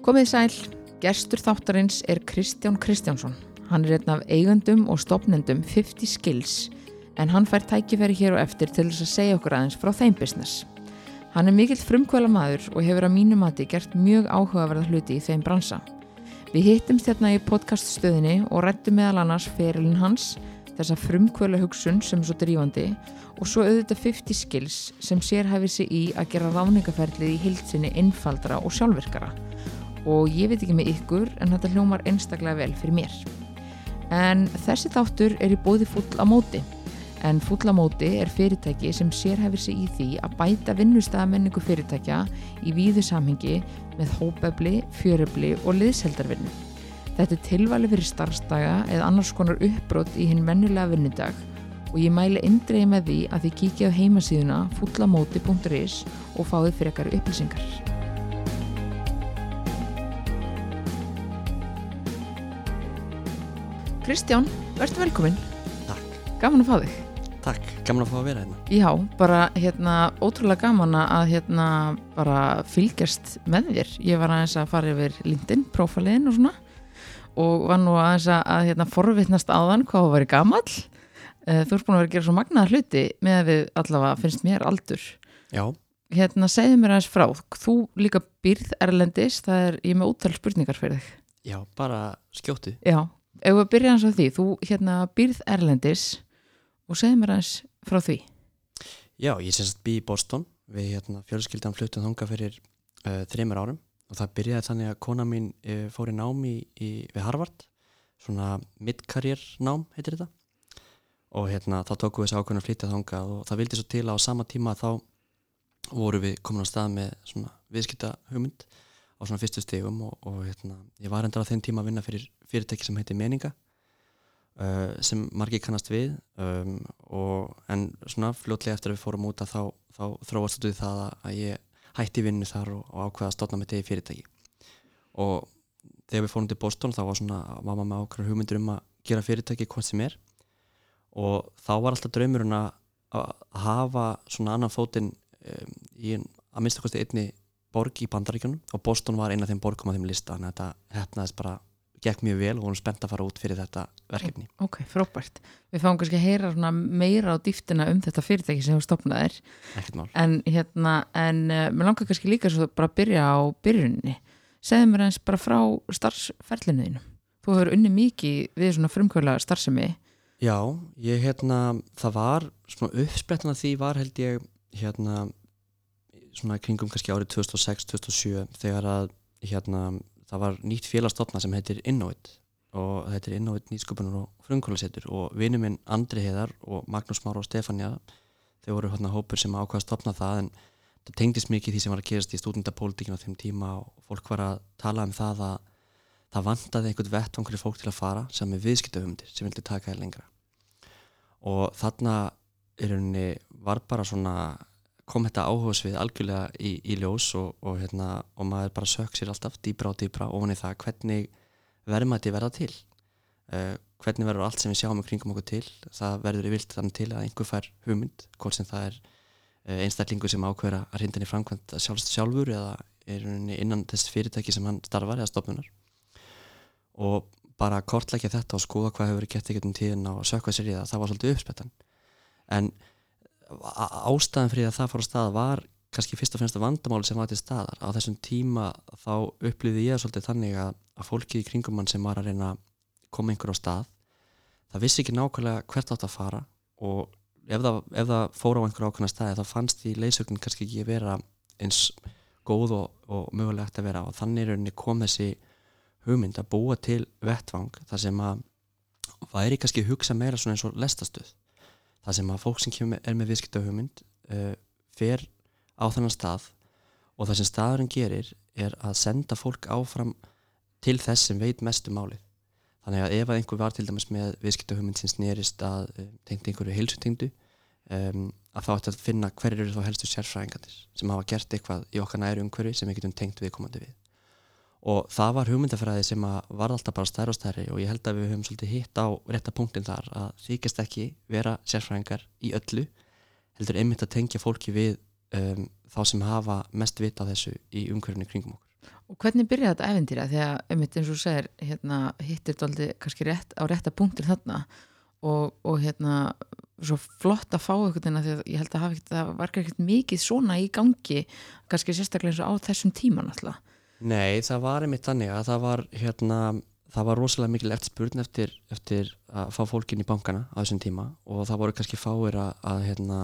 Komið sæl, gestur þáttarins er Kristján Kristjánsson. Hann er einn af eigundum og stopnendum 50 Skills en hann fær tækifæri hér og eftir til þess að segja okkur aðeins frá þeim business. Hann er mikill frumkvæla maður og hefur að mínu mati gert mjög áhugaverða hluti í þeim bransa. Við hittumst hérna í podcaststöðinni og rættum meðal annars ferilinn hans, þessa frumkvæla hugsun sem er svo drífandi og svo auðvitað 50 skills sem sér hefði sig í að gera ráningaferlið í hildsinni innfaldra og sjálfvirkara. Og ég veit ekki með ykkur en þetta hljómar einstaklega vel fyrir mér. En þessi þáttur er í bóði full á móti. En full á móti er fyrirtæki sem sér hefur sig í því að bæta vinnustæðamenningu fyrirtækja í víðu samhengi með hópefli, fjöröfli og liðseldarvinnu. Þetta er tilvæli fyrir starfstaga eða annars konar uppbrott í hinn mennilega vinnudag og ég mæli eindreiði með því að þið kíkja á heimasíðuna fullamóti.is og fáið fyrir ekkar upplýsingar. Kristján, verður velkominn. Takk. Gaman að fá þig. Takk, gaman að fá að vera hérna. Já, bara hérna ótrúlega gaman að hérna bara fylgjast með þér. Ég var aðeins að fara yfir LinkedIn, prófaliðin og svona og var nú aðeins að, hérna, forvittnast áðan hvað það væri gamall. Uh, þú ert búin að vera að gera svo magnaða hluti með að við allavega finnst mér aldur. Já, Hérna, segðu mér aðeins frá. Þú líka býrð erlendis, það er ég með úttal spurningar fyrir þig. já, bara skjóttu. Já, ef við byrja hans á því, þú hérna býrð erlendis og segðu mér aðeins frá því. Já, ég sem sagt bý í Boston. Við hérna fjölskyldan fluttum þanga fyrir uh, þreymur árum og það byrjaði þannig að kona mín uh, fór í nám í, í, við Harvard, svona mid-career nám heitir þetta og hérna þá tókum við þessi ákveðin að flytja þanga og það vildi svo til að á sama tíma þá voru við komin á stað með svona viðskipta hugmynd á svona fyrstu stegum og, og hérna, ég var endar á þeim tíma að vinna fyrir fyrirtæki sem heitir Meninga uh, sem margir kannast við um, og, en svona fljótlega eftir að við fórum út að þá, þá þróast við það að, ég hætti vinnu þar og, og ákveða að stofna með degi fyrirtæki. Og þegar við fórum til Boston þá var svona maður með ákveður hugmyndur um að gera fyrirtæki hvað sem er. Og þá var alltaf draumurinn að hafa svona annan fótinn um, í að minnstakosti einni borg í bandaríkjunum. Og Boston var eina af þeim borgum á þeim lista þannig að þetta hefnaðist bara gekk mjög vel og vorum spennt að fara út fyrir þetta verkefni Ok, frábært. Við fáum kannski að heyra meira á dýftina um þetta fyrirtæki sem þú stopnaðir ekkert mál en hérna, en uh, mér langar kannski líka svo bara að byrja á byrjunni. Segðu mér eins bara frá starfsferlinu þínu. Þú hefur unni mikið við svona frumkvöla starfsemi. Já, ég hérna það var svona uppsprettan af því var held ég hérna svona kringum kannski árið 2006-2007 þegar að hérna það var nýtt félagstofna sem heitir Innovate og þetta er Innovate nýsköpunar og frumkvölasettur og vinnu minn Andri Heiðar og Magnús Mára og Stefania þau voru hérna hópur sem ákvaða að stopna það en það tengdist mikið því sem var að gerast í stúdendapólitíkinu á þeim tíma og fólk var að tala um það að það vantaði einhvern vettvang fyrir fólk til að fara sem er viðskiptahumdir sem vildi taka þér lengra. Og þarna í rauninni var bara svona kom þetta áhugasvið algjörlega í, í ljós og, og, hérna, og maður bara sökk sér alltaf dýbra og dýbra ofan í það hvernig verðmætti verða til. Uh, hvernig verður allt sem við sjáum í kringum okkur til? Það verður í vilt þannig til að einhver fær hugmynd hvort sem það er uh, einstaklingu sem ákveður að hrinda henni framkvæmt sjálfst sjálfur eða er innan þess fyrirtæki sem hann starfar eða stofnunar. Og bara kortleggja þetta og skoða hvað hefur gett ekkert um tíðin sökka sér í það, það var svolítið uppspettan en á- ástæðan fyrir að það fór á stað var kannski fyrst og fremst að vandamáli sem var til staðar. Á þessum tíma þá upplýði ég svolítið þannig að, að fólkið í kringum mann sem var að reyna að koma einhver á stað það vissi ekki nákvæmlega hvert átt að fara og ef það, ef það fór á einhver ákveðna staði þá fannst því leysögnin kannski ekki vera eins góð og, og mögulegt að vera og þannig kom þessi hugmynd að búa til vettvang þar sem að væri kannski að hugsa meira svona eins og lestastöð þar sem að fólk sem kemur, er með viðskipta hugmynd uh, fer á þennan stað og það sem staðurinn gerir er að senda fólk áfram til þess sem veit mest um málið. Þannig að ef að einhver var til dæmis með viðskipta hugmynd sem snerist að uh, tengd einhverju heilsutengdu um, að þá ætti að finna hverjir eru þá helstu sérfræðingarnir sem hafa gert eitthvað í okkar næri umhverfi sem við getum tengt viðkomandi við og það var hugmyndafræði sem var alltaf bara stærri og stærri og ég held að við höfum svolítið hitt á rétta punktin þar að þykist ekki vera sérfræðingar í öllu heldur einmitt að tengja fólki við um, þá sem hafa mest vita þessu í umhverfinu kringum okkur Og hvernig byrjaði þetta eventýra? Þegar, einmitt eins og þú segir, hérna, hittir þetta aldrei kannski rétt, á rétta punktir þarna og, og hérna, svo flott að fá einhvern veginn að ég held að það var ekkert mikið svona í gangi, kannski sérstaklega eins og á þessum tíma náttúrulega. Nei, það var einmitt þannig að það var hérna, það var rosalega mikil eftirspurn eftir, eftir að fá fólkin í bankana á þessum tíma og það voru kannski fáir að, að hérna,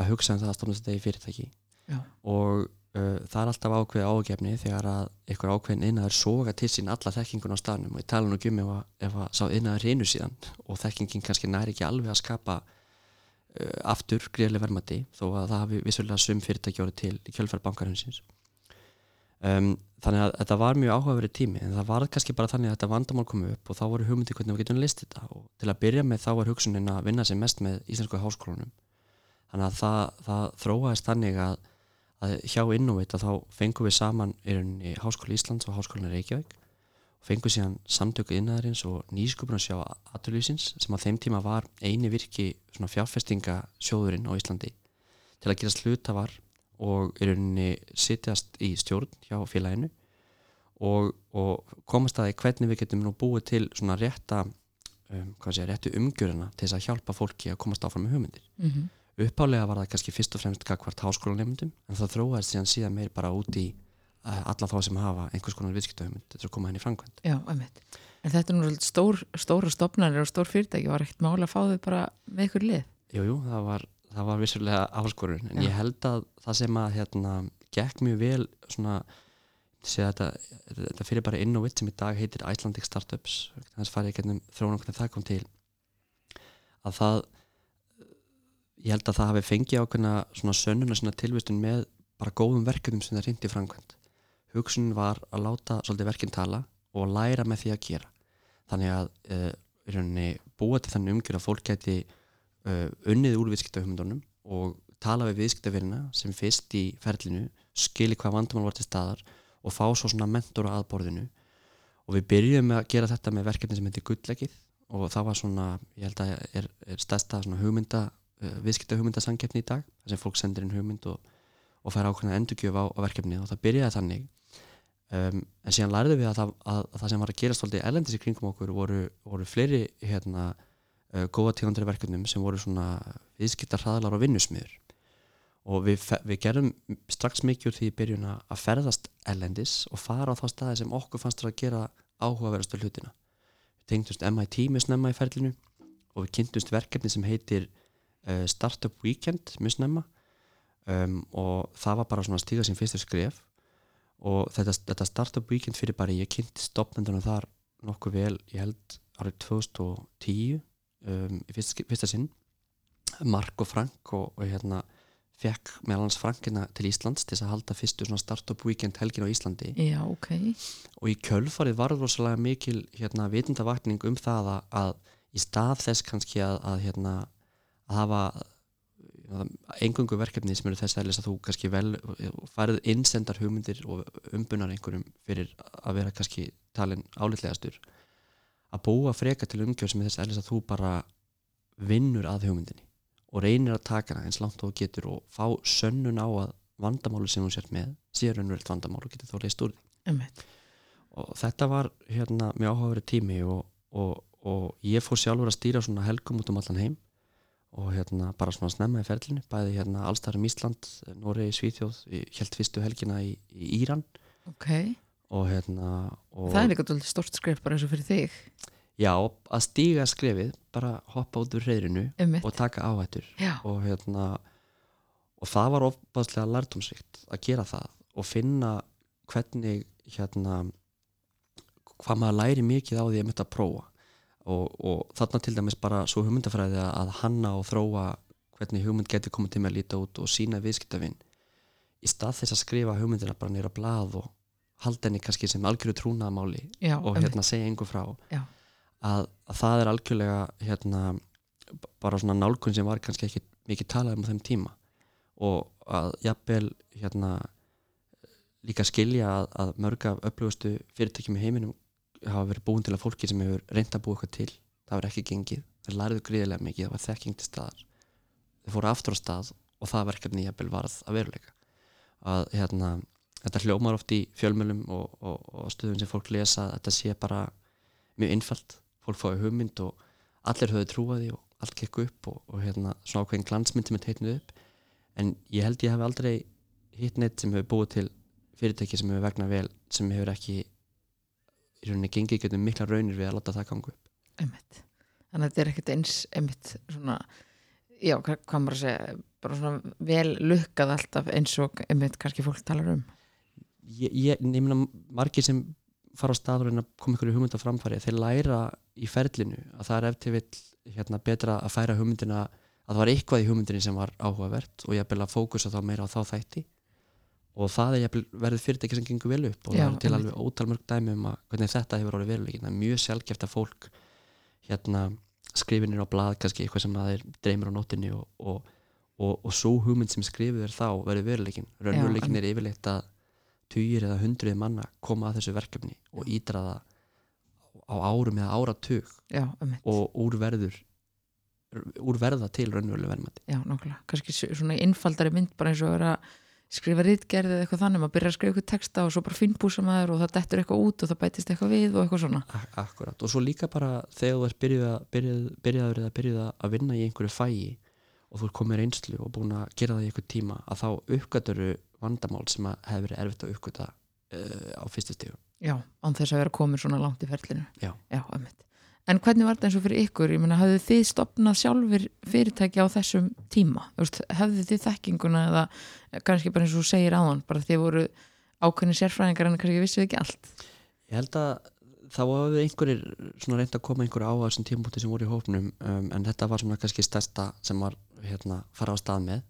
að hugsa um það að stofna þetta í fyrirtæki. Já. og uh, það er alltaf ákveð ágefni þegar að einhver ákveðin innaður soga til sín alla þekkingun á staðnum. Og ég tala nú ekki um ef að, ef að sá innaður hreinu síðan og þekkingin kannski næri ekki alveg að skapa uh, aftur greiðlega verðmætti þó að það hafi vissulega sum fyrirtæki orðið til bankarhundsins um, þannig að þetta var mjög áhugaverið tími en það var kannski bara þannig að þetta vandamál kom upp og þá voru hugmyndi hvernig við getum list þetta. Og til að byrja með þá var hugsunin að vinna sem mest með íslensku háskólanum. Þannig að það, það þróaðist þannig að, að hjá Innovate að þá fengum við saman í Háskóli Íslands og Háskólinu Reykjavík. Og fengum síðan samtöku innæðarins og nýskupun að sjá aturlýsins sem á þeim tíma var eini virki fjárfestingasjóðurinn á Íslandi. Til að gera slutafar og í rauninni sitjast í stjórn hjá félaginu og, og komast að því hvernig við getum nú búið til svona rétta um, sé, réttu umgjörina til þess að hjálpa fólki að komast áfram með hugmyndir Mm -hmm. uppálega var það kannski fyrst og fremst gagvart háskólanemundum en það þróaðist síðan síðan meir bara út í uh, alla þá sem hafa einhvers konar viðskiptahugmynd til þess að koma henni framkvæmt Já, einmitt. En þetta er nú stór, stóra stopnarnir og stór fyrirtæki, var ekkert mála að fá þau bara með ykkur lið. Jújú, jú, það var, það var vissulega áskorun en Já. ég held að það sem að hérna, gekk mjög vel svona þetta, þetta fyrir bara Innovate sem í dag heitir Icelandic Startups þess farið ég gennum þróun hvernig það kom til að það ég held að það hafi fengið ákveðna svona sönnuna svona tilvistun með bara góðum verkefnum sem það reyndi framkvæmt hugsunin var að láta svolítið verkinn tala og læra með því að gera þannig að uh, búa til þannig umgjör að fólk geti uh, unnið úr viðskiptahumundunum og tala við viðskiptavirina sem fyrst í ferlinu skili hvað vandamál var til staðar og fá svo svona mentor á aðborðinu. Og við byrjuðum með að gera þetta með verkefni sem heitir Gullleggið og það var svona, ég held að er, er stærsta svona hugmynda uh, viðskipta hugmyndasangjefni í dag þar sem fólk sendir inn hugmynd og, og fær ákveðna endurgjöf á, á verkefni og það byrjaði þannig. Um, en síðan lærðum við að það, að, að það sem var að gerast alltaf elendis í kringum okkur voru, voru fleiri hérna, góða tíðandri verkefnum sem voru svona viðskipta hraðlar og vinnusmiður. Og við, við gerum strax mikið úr því í byrjun að ferðast ellendis og fara á þá staði sem okkur fannst þér að gera áhugaverastu hlutina. Við tengdumst MIT með snemma í ferlinu og við kynntumst verkefni sem heitir uh, Startup Weekend með snemma. Um, og það var bara svona að stíga sín fyrstu skref. Og þetta, þetta Startup Weekend fyrir bara ég kynnti stopnendunum þar nokkuð vel ég held árið 2010 um, í fyrsta, fyrsta sinn Mark og Frank og, og hérna fekk meðal hans Frankina til Íslands til að halda fyrstu svona startup weekend helgin á Íslandi Já, ok. og í kjölfarið var rosalega mikil hérna vitundavakning um það að, að í stað þess kannski að, að hérna að hafa engungu verkefni sem eru þess eðlis að þú kannski vel farið innsendar hugmyndir og umbunar einhverjum fyrir að vera kannski talin álitlegastur að búa freka til umgjör sem er þess að þú bara vinnur að hugmyndinni og reynir að taka hana eins langt og getur og fá sönnun á að vandamálu sem hún sért með sé raunverið vandamál og getur þá leist úr því. Og þetta var hérna mjög áhugaverið tími og, og, og ég fór sjálfur að stýra svona helgum út um allan heim og hérna bara svona snemma í ferlinu bæði hérna allstarum Ísland, Noregi, Svíþjóð held fyrstu helgina í, í Íran. Ok. Og hérna og Það er líka dálítið stort skrif bara eins og fyrir þig. já, að stíga skrefið bara hoppa út úr Einmitt. og taka áhættur Já. og hérna og það var ofbæðslega lærdomsrikt að gera það og finna hvernig hérna hvað maður læri mikið á því að mynda að prófa og, og þarna til dæmis bara svo hugmyndafræði að hanna og þróa hvernig hugmynd getur komið til með að líta út og sína viðskiptavinn í stað þess að skrifa hugmyndina bara nýra blað og halda henni kannski sem algjöru trúnaðamáli og hérna segja einhver frá. Að, að það er algjörlega hérna bara svona nálgun sem var kannski ekki mikið talað um á þeim tíma. Og að jafnvel hérna líka skilja að, að mörg af öflugustu fyrirtækjum í heiminum hafa verið búin til að fólki sem hefur reynd að búa eitthvað til. Það var ekki gengið, þeir læriðu gríðilega mikið. Það var þekking til staðar. Þeir fóru aftur á stað og það verkefni jafnvel varð að veruleika. Að hérna þetta hljómar oft í fjölmjölum og, og, og stöðum sem fólk lesa þetta sé bara mjög innfald fólk fái hugmynd og allir höfðu trúaði og allt gekk upp og, og hérna svona ákveðin glansmynd sem er teitnuð upp en ég held ég hef aldrei hitt neitt sem hefur búið til fyrirtæki sem hefur vegna vel sem hefur ekki í rauninni gengið getum mikla raunir við að láta það gangu upp einmitt. Þannig að þetta er ekkert eins einmitt svona, já, hvað maður að segja, bara svona vel lukkað alltaf eins og einmitt kannski fólk talar um. Ég, ég, meina margir sem fara á staður en að koma ykkur í hugmynda framfæri þeir læra í ferlinu að það er eftir vill hérna, betra að færa hugmyndina að það var eitthvað í hugmyndinni sem var áhugavert og ég vil að fókusa þá meira á þá þætti. Og það er verið fyrirtæki sem gengur vel upp og Já, það er til alveg ótal mörg dæmi um að hvernig þetta hefur orðið veruleikin það er mjög sjálfgeft að fólk hérna skrifinir á blað kannski eitthvað sem að þeir dreymir á nóttinni og, og, og, og svo hugmynd sem skrifið er þá verið veruleikin raunveruleikin er yfirleitt að tugir eða hundruði manna koma að þessu verkefni og ídra það á árum eða áratug Já, einmitt. og úr verður úr verða til raunveruleg verðmætti Já, nákvæmlega. Kannski svona einfaldari mynd bara eins og að vera skrifa rítgerð eða eitthvað þannig, maður byrjar að skrifa eitthvað texta og svo bara finnbúsa maður og það dettur eitthvað út og það bætist eitthvað við og eitthvað svona. Ak akkurat og svo líka bara þegar þú ert byrjuð að, byrjuð, byrjaður eða byrjuð að vinna í einhverju fægi og þú ert komið reynslu og búin að gera það í einhver tíma að þá uppgöturu vandamál sem að hefur verið erfitt að uppgöta uh, á fyrstu stíu Já, án þess að vera komin svona langt í ferlinu. Já. Já. En hvernig var þetta eins og fyrir ykkur? Ég meina, hafðu þið stopnað sjálfur fyrirtæki á þessum tíma? Hefðu þið þekkinguna eða kannski bara eins og segir áðan, bara þið voru ákveðni sérfræðingar en kannski vissuð ekki allt? Ég held að þá hafði einhverjir svona reynd að koma einhverju á þessum tímpúti sem voru í hópnum um, en þetta var svona kannski stærsta sem var hérna fara á stað með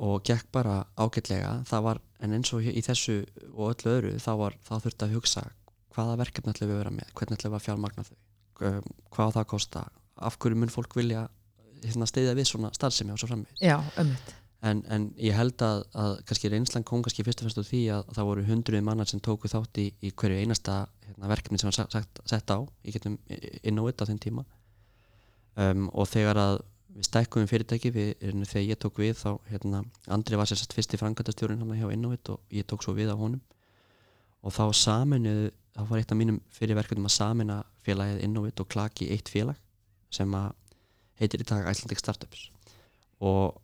og gekk bara ágætlega. Það var, en eins og í þessu og öllu öðru þá, var, þá þurfti að hugsa hvaða verkefni ætlum við að vera með, hvernig ætlum við að fjármagna þau um, hvað það að kosta af hverju mun fólk vilja hérna, steyðja við svona starfsemi og svo framvegis. Já, en, en ég held að, að kannski reynslan kom kannski fyrst og fyrst úr því að það voru hundruði mannar sem tóku þátt í, í hverju einasta hérna, verkefni sem var sett á. Í getum inn á þetta á þeim tíma. Um, og þegar að við stækkum fyrirtæki við, þegar ég tók við þá hérna, Andri var sérst fyrsti frangatastjórun hann hjá Innovit og ég tók svo við á honum. Og þá saminuð þá var eitt af mínum fyrirverkefnum að samina félagið Innovit og klaki eitt félag sem að heitir í dag Icelandic Startups. Og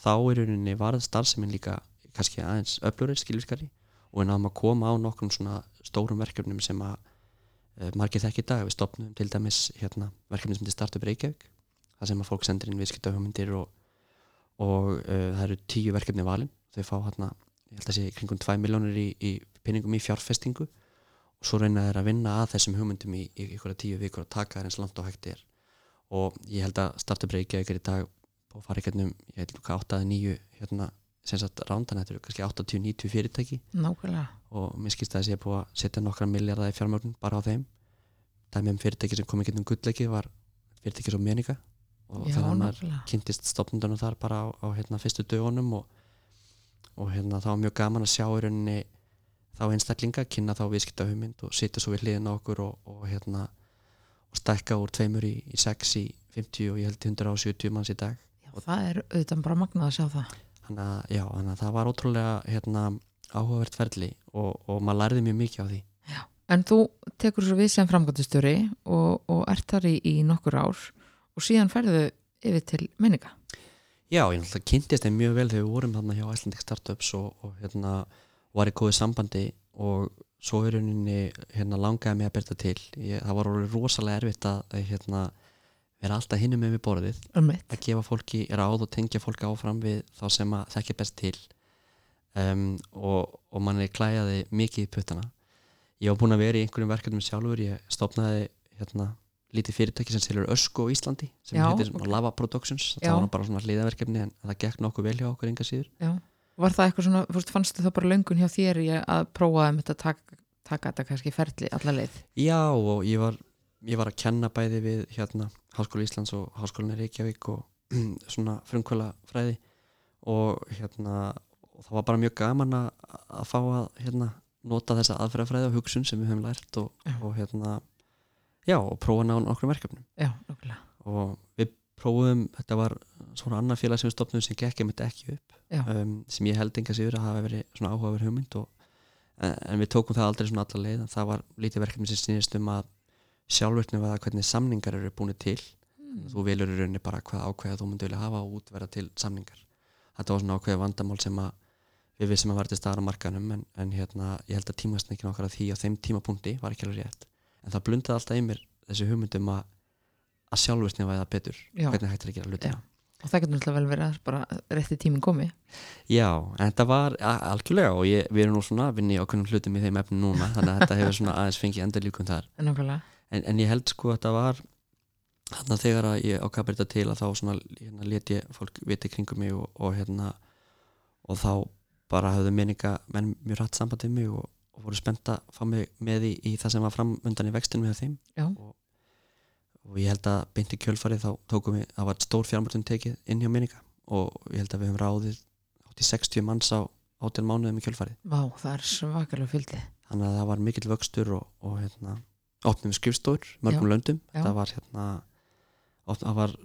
þá í rauninni varð starfseminn líka kannski aðeins öflurinn skilvirkari og við náðum að koma á nokkrum svona stórum verkefnum sem að uh, margir þekki í dag, við stopnum til dæmis hérna, verkefni sem til Startup Reykjavík það sem að fólk sendir inn viðskiptahugmyndir og, og uh, það eru tíu verkefni valin, þau fá hérna ég held að sé kringum 2 miljónir í, í pinningum í fjárfestingu og svo reyna þeir að vinna að þessum hugmyndum í, ykkur tíu vikur og taka þær eins langt og hægt er. Og ég held að Startup Reykjavík er í dag og fara í gegnum, ég held hvað 8-9 hérna, sem sagt rándan þetta eru kannski 80-90 fyrirtæki. Nákvæmlega. og mér skilst að þessi er búið að setja nokkra miljardar í fjármögnun bara á þeim. Dæmi um fyrirtæki sem kom í gegnum gullleiki var fyrirtæki svo meninga og Já, þannig að maður kynntist stopnundunum þar bara á, á hérna, fyrstu dögunum og, og hérna, það var mjög gaman að sjá í rauninni þá einstaklinga, kynna þá viðskiptahugmynd og sitja svo við hliðin á okkur og, og, hérna, og stækka úr tveimur í, í 6 í 50 og ég held í 170 manns í dag. Já, það er auðvitað bara magnað að sjá það. þannig að, já, þannig að það var ótrúlega hérna, áhugavert ferli og, og maður lærði mjög mikið á því. En þú tekur svo við sem framgættustjóri og, og ert þar í, í nokkur ár og síðan ferðu yfir til menninga. Já, ég náttúrulega kynntist þeim mjög vel þegar við vorum þarna hjá Icelandic Startups og, og hérna var í góðu sambandi og svo í rauninni hérna langaði mig að byrta til ég, það var rosalega erfitt að hérna, vera alltaf hinum með við borðið Ömmit. að gefa fólki ráð og tengja fólki áfram við þá sem að þekkja best til um, og, og manni klæjaði mikið í puttana ég var búin að vera í einhverjum verkefnum sjálfur ég stopnaði hérna lítið fyrirtæki sem selur ösku á Íslandi sem Já, heitir ok. okay. Lava Productions Já. það var nú bara svona hliðaverkefni en það gekk nokkuð vel hjá okkur enga síður Já. Var það eitthvað svona, fórst, fannstu það bara löngun hjá þér að prófa um þetta taka, taka þetta kannski ferli alla leið? Já og ég var, ég var að kenna bæði við hérna Háskóla Íslands og Háskólan í Reykjavík og svona frumkvöla fræði og hérna og það var bara mjög gaman að, að fá að hérna nota þessa aðferðafræði og hugsun sem við höfum lært og, Já. og hérna já og prófa ná okkur verkefnum. Já, nokkulega. og við prófum, þetta var svona annað félag sem við stopnum sem gekk einmitt ekki upp um, sem ég held enga sigur að hafa verið svona áhugaverð hugmynd og en, en við tókum það aldrei svona alla leið en það var lítið verkefni sem snýðist um að sjálfvirkni var það hvernig samningar eru búin til. Mm. þú velur í rauninni bara hvað ákveða þú myndi vilja hafa og útverða til samningar. Þetta var svona ákveða vandamál sem að við vissum að verða til staðar á markanum en, en hérna, ég held að tímasneikin okkar að því á þeim tímapunkti var ekki alveg rétt en það blundaði alltaf í mér þessi hugmyndum að, að sjálfvirkni væða betur Já. hvernig hægt er að gera hlutina. Og það getur náttúrulega vel verið að bara rétti tíminn komi. Já, en þetta var algjörlega og ég, við erum nú svona að vinna í okkunnum hlutum í þeim efnum núna þannig að þetta hefur svona aðeins fengið endur líkum þar en, en ég held sko að þetta var þannig að þegar að ég ákvæði þetta til að þá svona hérna, let ég fólk viti kringum mig og, og hérna og þá bara hafðu meninga menn mjög rætt samband við mig og, og voru spennt að fá mig með í, í það sem var fram undan í vextinu með þeim. Og, og ég held að beinti kjölfarið þá tókum við, það var stór fjármörtun tekið inn hjá meninga og ég held að við höfum ráðið átt í 60 manns á átján mánuðum í kjölfarið. Vá, það er svakalega fylgdi. Þannig að það var mikill vöxtur og, og hérna, við skrifstór mörgum löndum, Já. það var hérna opt, það var,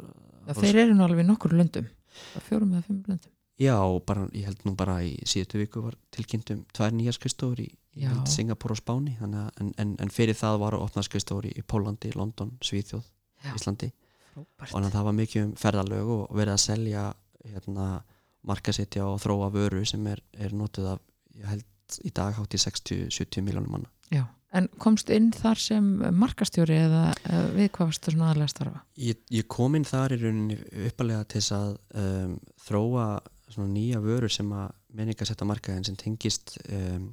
Já, þeir eru nú alveg nokkur löndum. Það fjórum eða fimm löndum. Já, bara, ég held nú bara í síðustu viku var tilkynntum tvær nýjar skrifstofur í, Singapur og Spáni að, en, en, en fyrir það var að opna skrifstofur í, Pólandi, London, Svíþjóð Já. Íslandi Frábært. og það var mikið um ferðalög og verið að selja hérna, markasetja og þróa vöru sem er, er notuð af, í dag hátt í 60-70 miljónum manna Já, en komst inn þar sem markastjóri eða við hvað varstu svona aðlega að starfa? Ég, ég kom inn þar í rauninni uppalega til þess að um, þróa svona nýja vörur sem að menninga setja markaðin sem tengist um,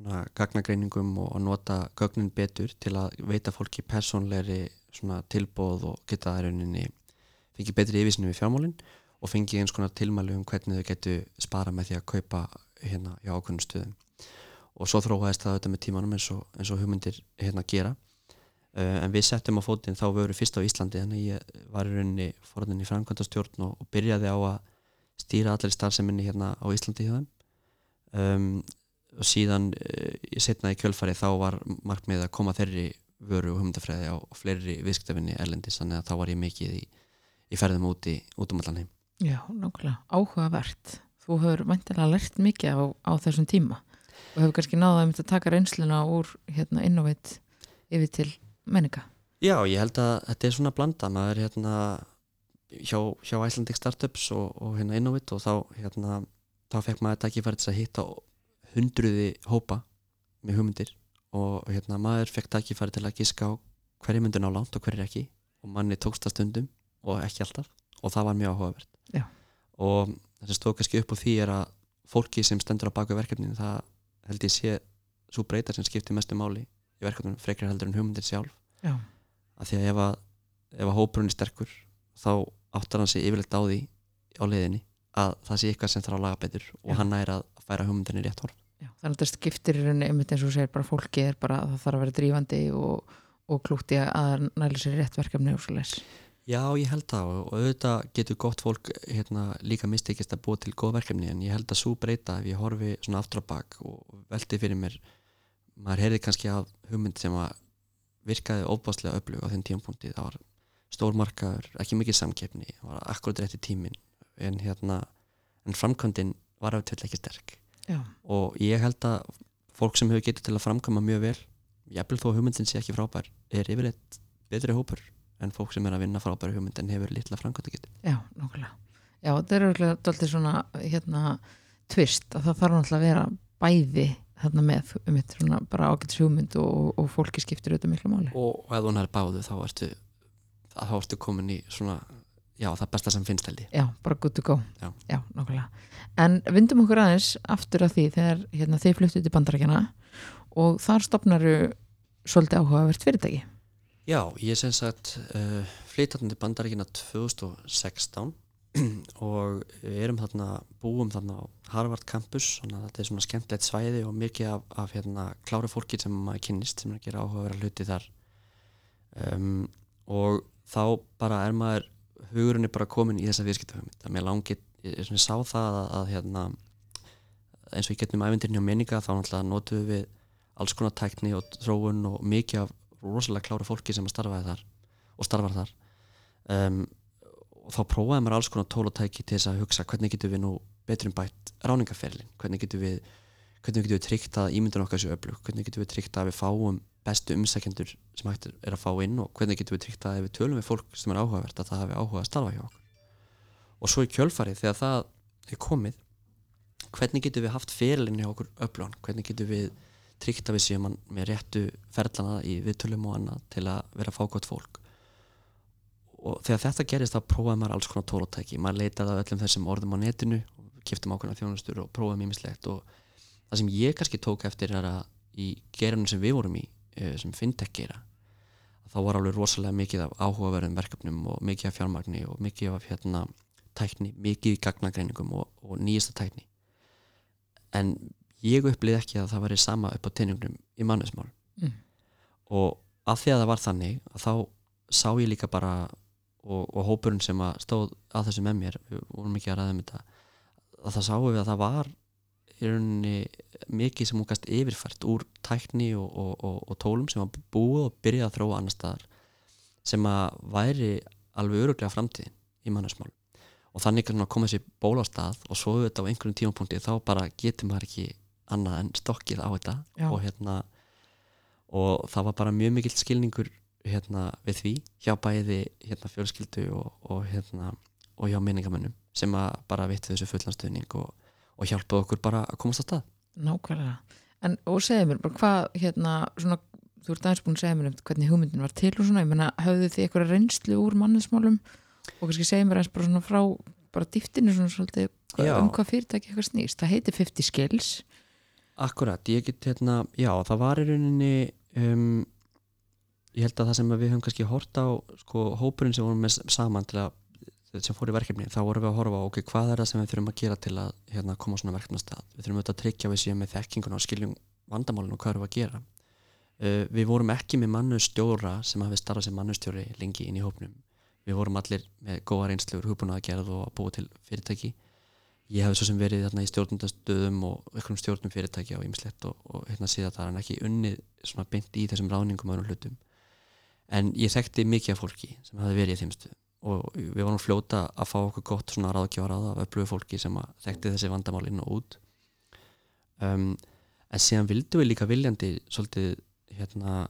svona gagnagreiningum og að nota gögnin betur til að veita fólki persónleiri svona tilbóð og geta það rauninni fengi betri yfirsinu við fjármálin og fengi eins konar tilmælu um hvernig þau getu spara með því að kaupa hérna hjá ákveðnum stöðum. Og svo þróaðist það auðvitað með tímanum eins og, eins og hugmyndir hérna gera. Uh, en við settum á fótinn þá vöru fyrst á Íslandi þannig að ég var í rauninni forðin í framkvæmdastjórn og, og byrjaði á að stýra allir starfseminni hérna á Íslandi hjá þeim. Um, og síðan uh, ég setnaði kjölfari þá var markmið að koma þeirri vöru og hugmyndafræði á fleiri viðskiptafinni erlendis þannig að þá var ég mikið í, í ferðum úti út um allan heim. Já, nákvæmlega, áhugavert. Þú hefur mæntilega lært mikið á, á þessum tíma. Og hefur kannski náða að taka reynsluna úr hérna Innovate yfir til menninga Já, ég held að þetta er svona blanda maður er hérna hjá, hjá Icelandic Startups og, og hérna Innovate og þá hérna þá fekk maður tækifæri til að hitta hundruði hópa með hugmyndir og hérna maður fekk tækifæri til að giska á hverju myndi ná langt og hverju ekki. Og manni tókst það stundum og ekki alltaf. Og það var mjög áhugavert. Já. og það sem stóð kannski upp á því er að fólki sem stendur á baku verkefninu það held ég sé svo breyta sem skiptir mestu máli í verkefninu frekar heldur en hugmyndir sjálf. Já, af því að ef að, ef að hópurinn er sterkur þá áttar hann sig yfirleitt á því á leiðinni að það sé eitthvað sem þarf að laga betur og Já. hann er að færa hugmyndinni rétt horf þannig að þetta skiptir í rauninni einmitt eins og segir bara fólki er bara að það þarf að vera drífandi og, og klúkt í að næla sér rétt verkefni og svo leis Já, ég held það og auðvitað getur gott fólk hérna, líka mistekist að búa til góð verkefni en ég held að svo breyta ef ég horfi svona aftur á bak og velti fyrir mér maður heyrði kannski af hugmynd sem að virkaði óbáslega öflug á þenn tímapunkti. Það var stór markaður, ekki mikið samkeppni það var akkurat rétti tímin en hérna, en framkvæmdin var auðvitað ekki sterk Já, og ég held að fólk sem hefur getið til að framkvæma mjög vel jafnvel þó að hugmyndin sé ekki frábær er yfirleitt betri hópur en fólk sem er að vinna frábæri hugmynd en hefur litla framkvæmda getið já, nákvæmlega. Já, þetta er dálítið svona hérna tvist að það þarf náttúrulega að vera bæði þarna með um eitt svona bara ágætis hugmynd og, og fólki skiptir auðvitað miklu máli. Og, og ef hún er báðu þá ertu þá ertu komin í svona já það besta sem finnst held ég. Já, bara good to go. Já. nákvæmlega. En vindum okkur aðeins aftur að því þegar hérna, þið fluttu til bandarækjana og þar stopnaru svolítið áhugavert fyrirtæki. Já, ég sem sagt uh, flytandi bandaríkina 2016 og við erum þarna búum þarna á Harvard campus þetta er svona skemmtilegt svæði og mikið af, af hérna, klára fólki sem maður kynnist sem er að gera áhugaverða hluti þar. Um, og þá bara er maður hugurinn er bara komin í þessa viðskiptahugmynd. Að mér langið, ég svona sá það að, að hérna, eins og ég getum æfindirinn hjá menninga þá náttúrulega notum við alls konar tækni og þróun og mikið af rosalega klára fólki sem að starfaði þar og starfar þar. Um, og þá prófaði maður alls konar tól og tæki til þess að hugsa hvernig getum við nú betrum bætt ráningaferlin hvernig getum við hvernig getum við tryggt að ímyndun okkar séu öflug? Hvernig getum við tryggt að við fáum bestu umsækjendur sem hægt er að fá inn og hvernig getum við tryggt að ef við tölum við fólk sem er áhugavert að það hafi áhuga að starfa hjá okkur. Og svo í kjölfarið þegar það er komið hvernig getum við haft fyrirlinni hjá okkur öflugan, hvernig getum við tryggt að við séum með réttu ferlana í viðtölum og annað til að vera að fá gott fólk? Og þegar þetta gerist þá prófaði maður alls konar tólóttæki maður leitaði af öllum þessum orðum á netinu kiptum ákveðna þjónustur og prófaði mýmislegt og það sem ég kannski tók eftir er að í gerunum sem við vorum í sem fintech gera þá var alveg rosalega mikið af áhugaverðum verkefnum og mikið af fjármagni og mikið af hérna tækni, mikið í gagnagreiningum og, og nýjasta tækni en ég upplýði ekki að það væri sama upp á teiningnum í mannesmál mm. og af því að það var þannig að þá sá ég líka bara og, og hópurinn sem að stóð að þessu með mér, við vorum ekki að ræða um þetta að það sáum við að það var í rauninni mikið sem hún gæst yfirfært úr tækni og, og, og, og tólum sem var búið og byrjað að þróa annar staðar sem að væri alveg öruglega framtíðin í mannarsmál og þannig kannu að koma sér ból á stað og svo auðvitað á einhverjum tímapunkti þá bara getur maður ekki annað en stokkið á þetta og hérna og það var bara mjög mikill skilningur hérna við því hjá bæði hérna fjölskyldu og hérna og hjá minningamennum sem að bara vitti þessu fullanstöðning og og hjálpaði okkur bara að komast á stað. Nákvæmlega, en og segja mér bara hvað, hérna, svona þú ert aðeins búin að segja mér um hvernig hugmyndin var til og svona, ég menna, hafðu þið eitthvað reynslu úr manninsmálum og kannski segja mér eins bara svona frá, bara dýftinu svona svolítið, hvað, um hvað fyrirtæki eitthvað snýst, það heiti 50 Skills. Akkurat, ég get hérna já, það var í rauninni um, ég held að það sem við höfum kannski hort á, sko, hópurinn sem vorum með saman til að sem fór í verkefni þá vorum við að horfa ok, hvað er það sem við þurfum að gera til að hérna, koma svona verkefna stað við þurfum auðvitað að tryggja við síðan með þekkinguna og skiljum vandamálinu og hvað við að gera. Uh, við vorum ekki með mannustjóra sem hafi starfað sem mannustjóri lengi inn í hópnum. Við vorum allir með góða reynsluður hugbúna að gera og að búa til fyrirtæki. Ég hef svo sem verið þarna í stjórnundastöðum og einhverjum stjórnum fyrirtæki á ýmislegt og, og hérna síðan og og við vorum fljóta að fá okkur gott svona ráðgjáðar af öflugu fólki sem þekkti þessi vandamál inn og út. Um, en síðan vildum við líka viljandi svolítið hérna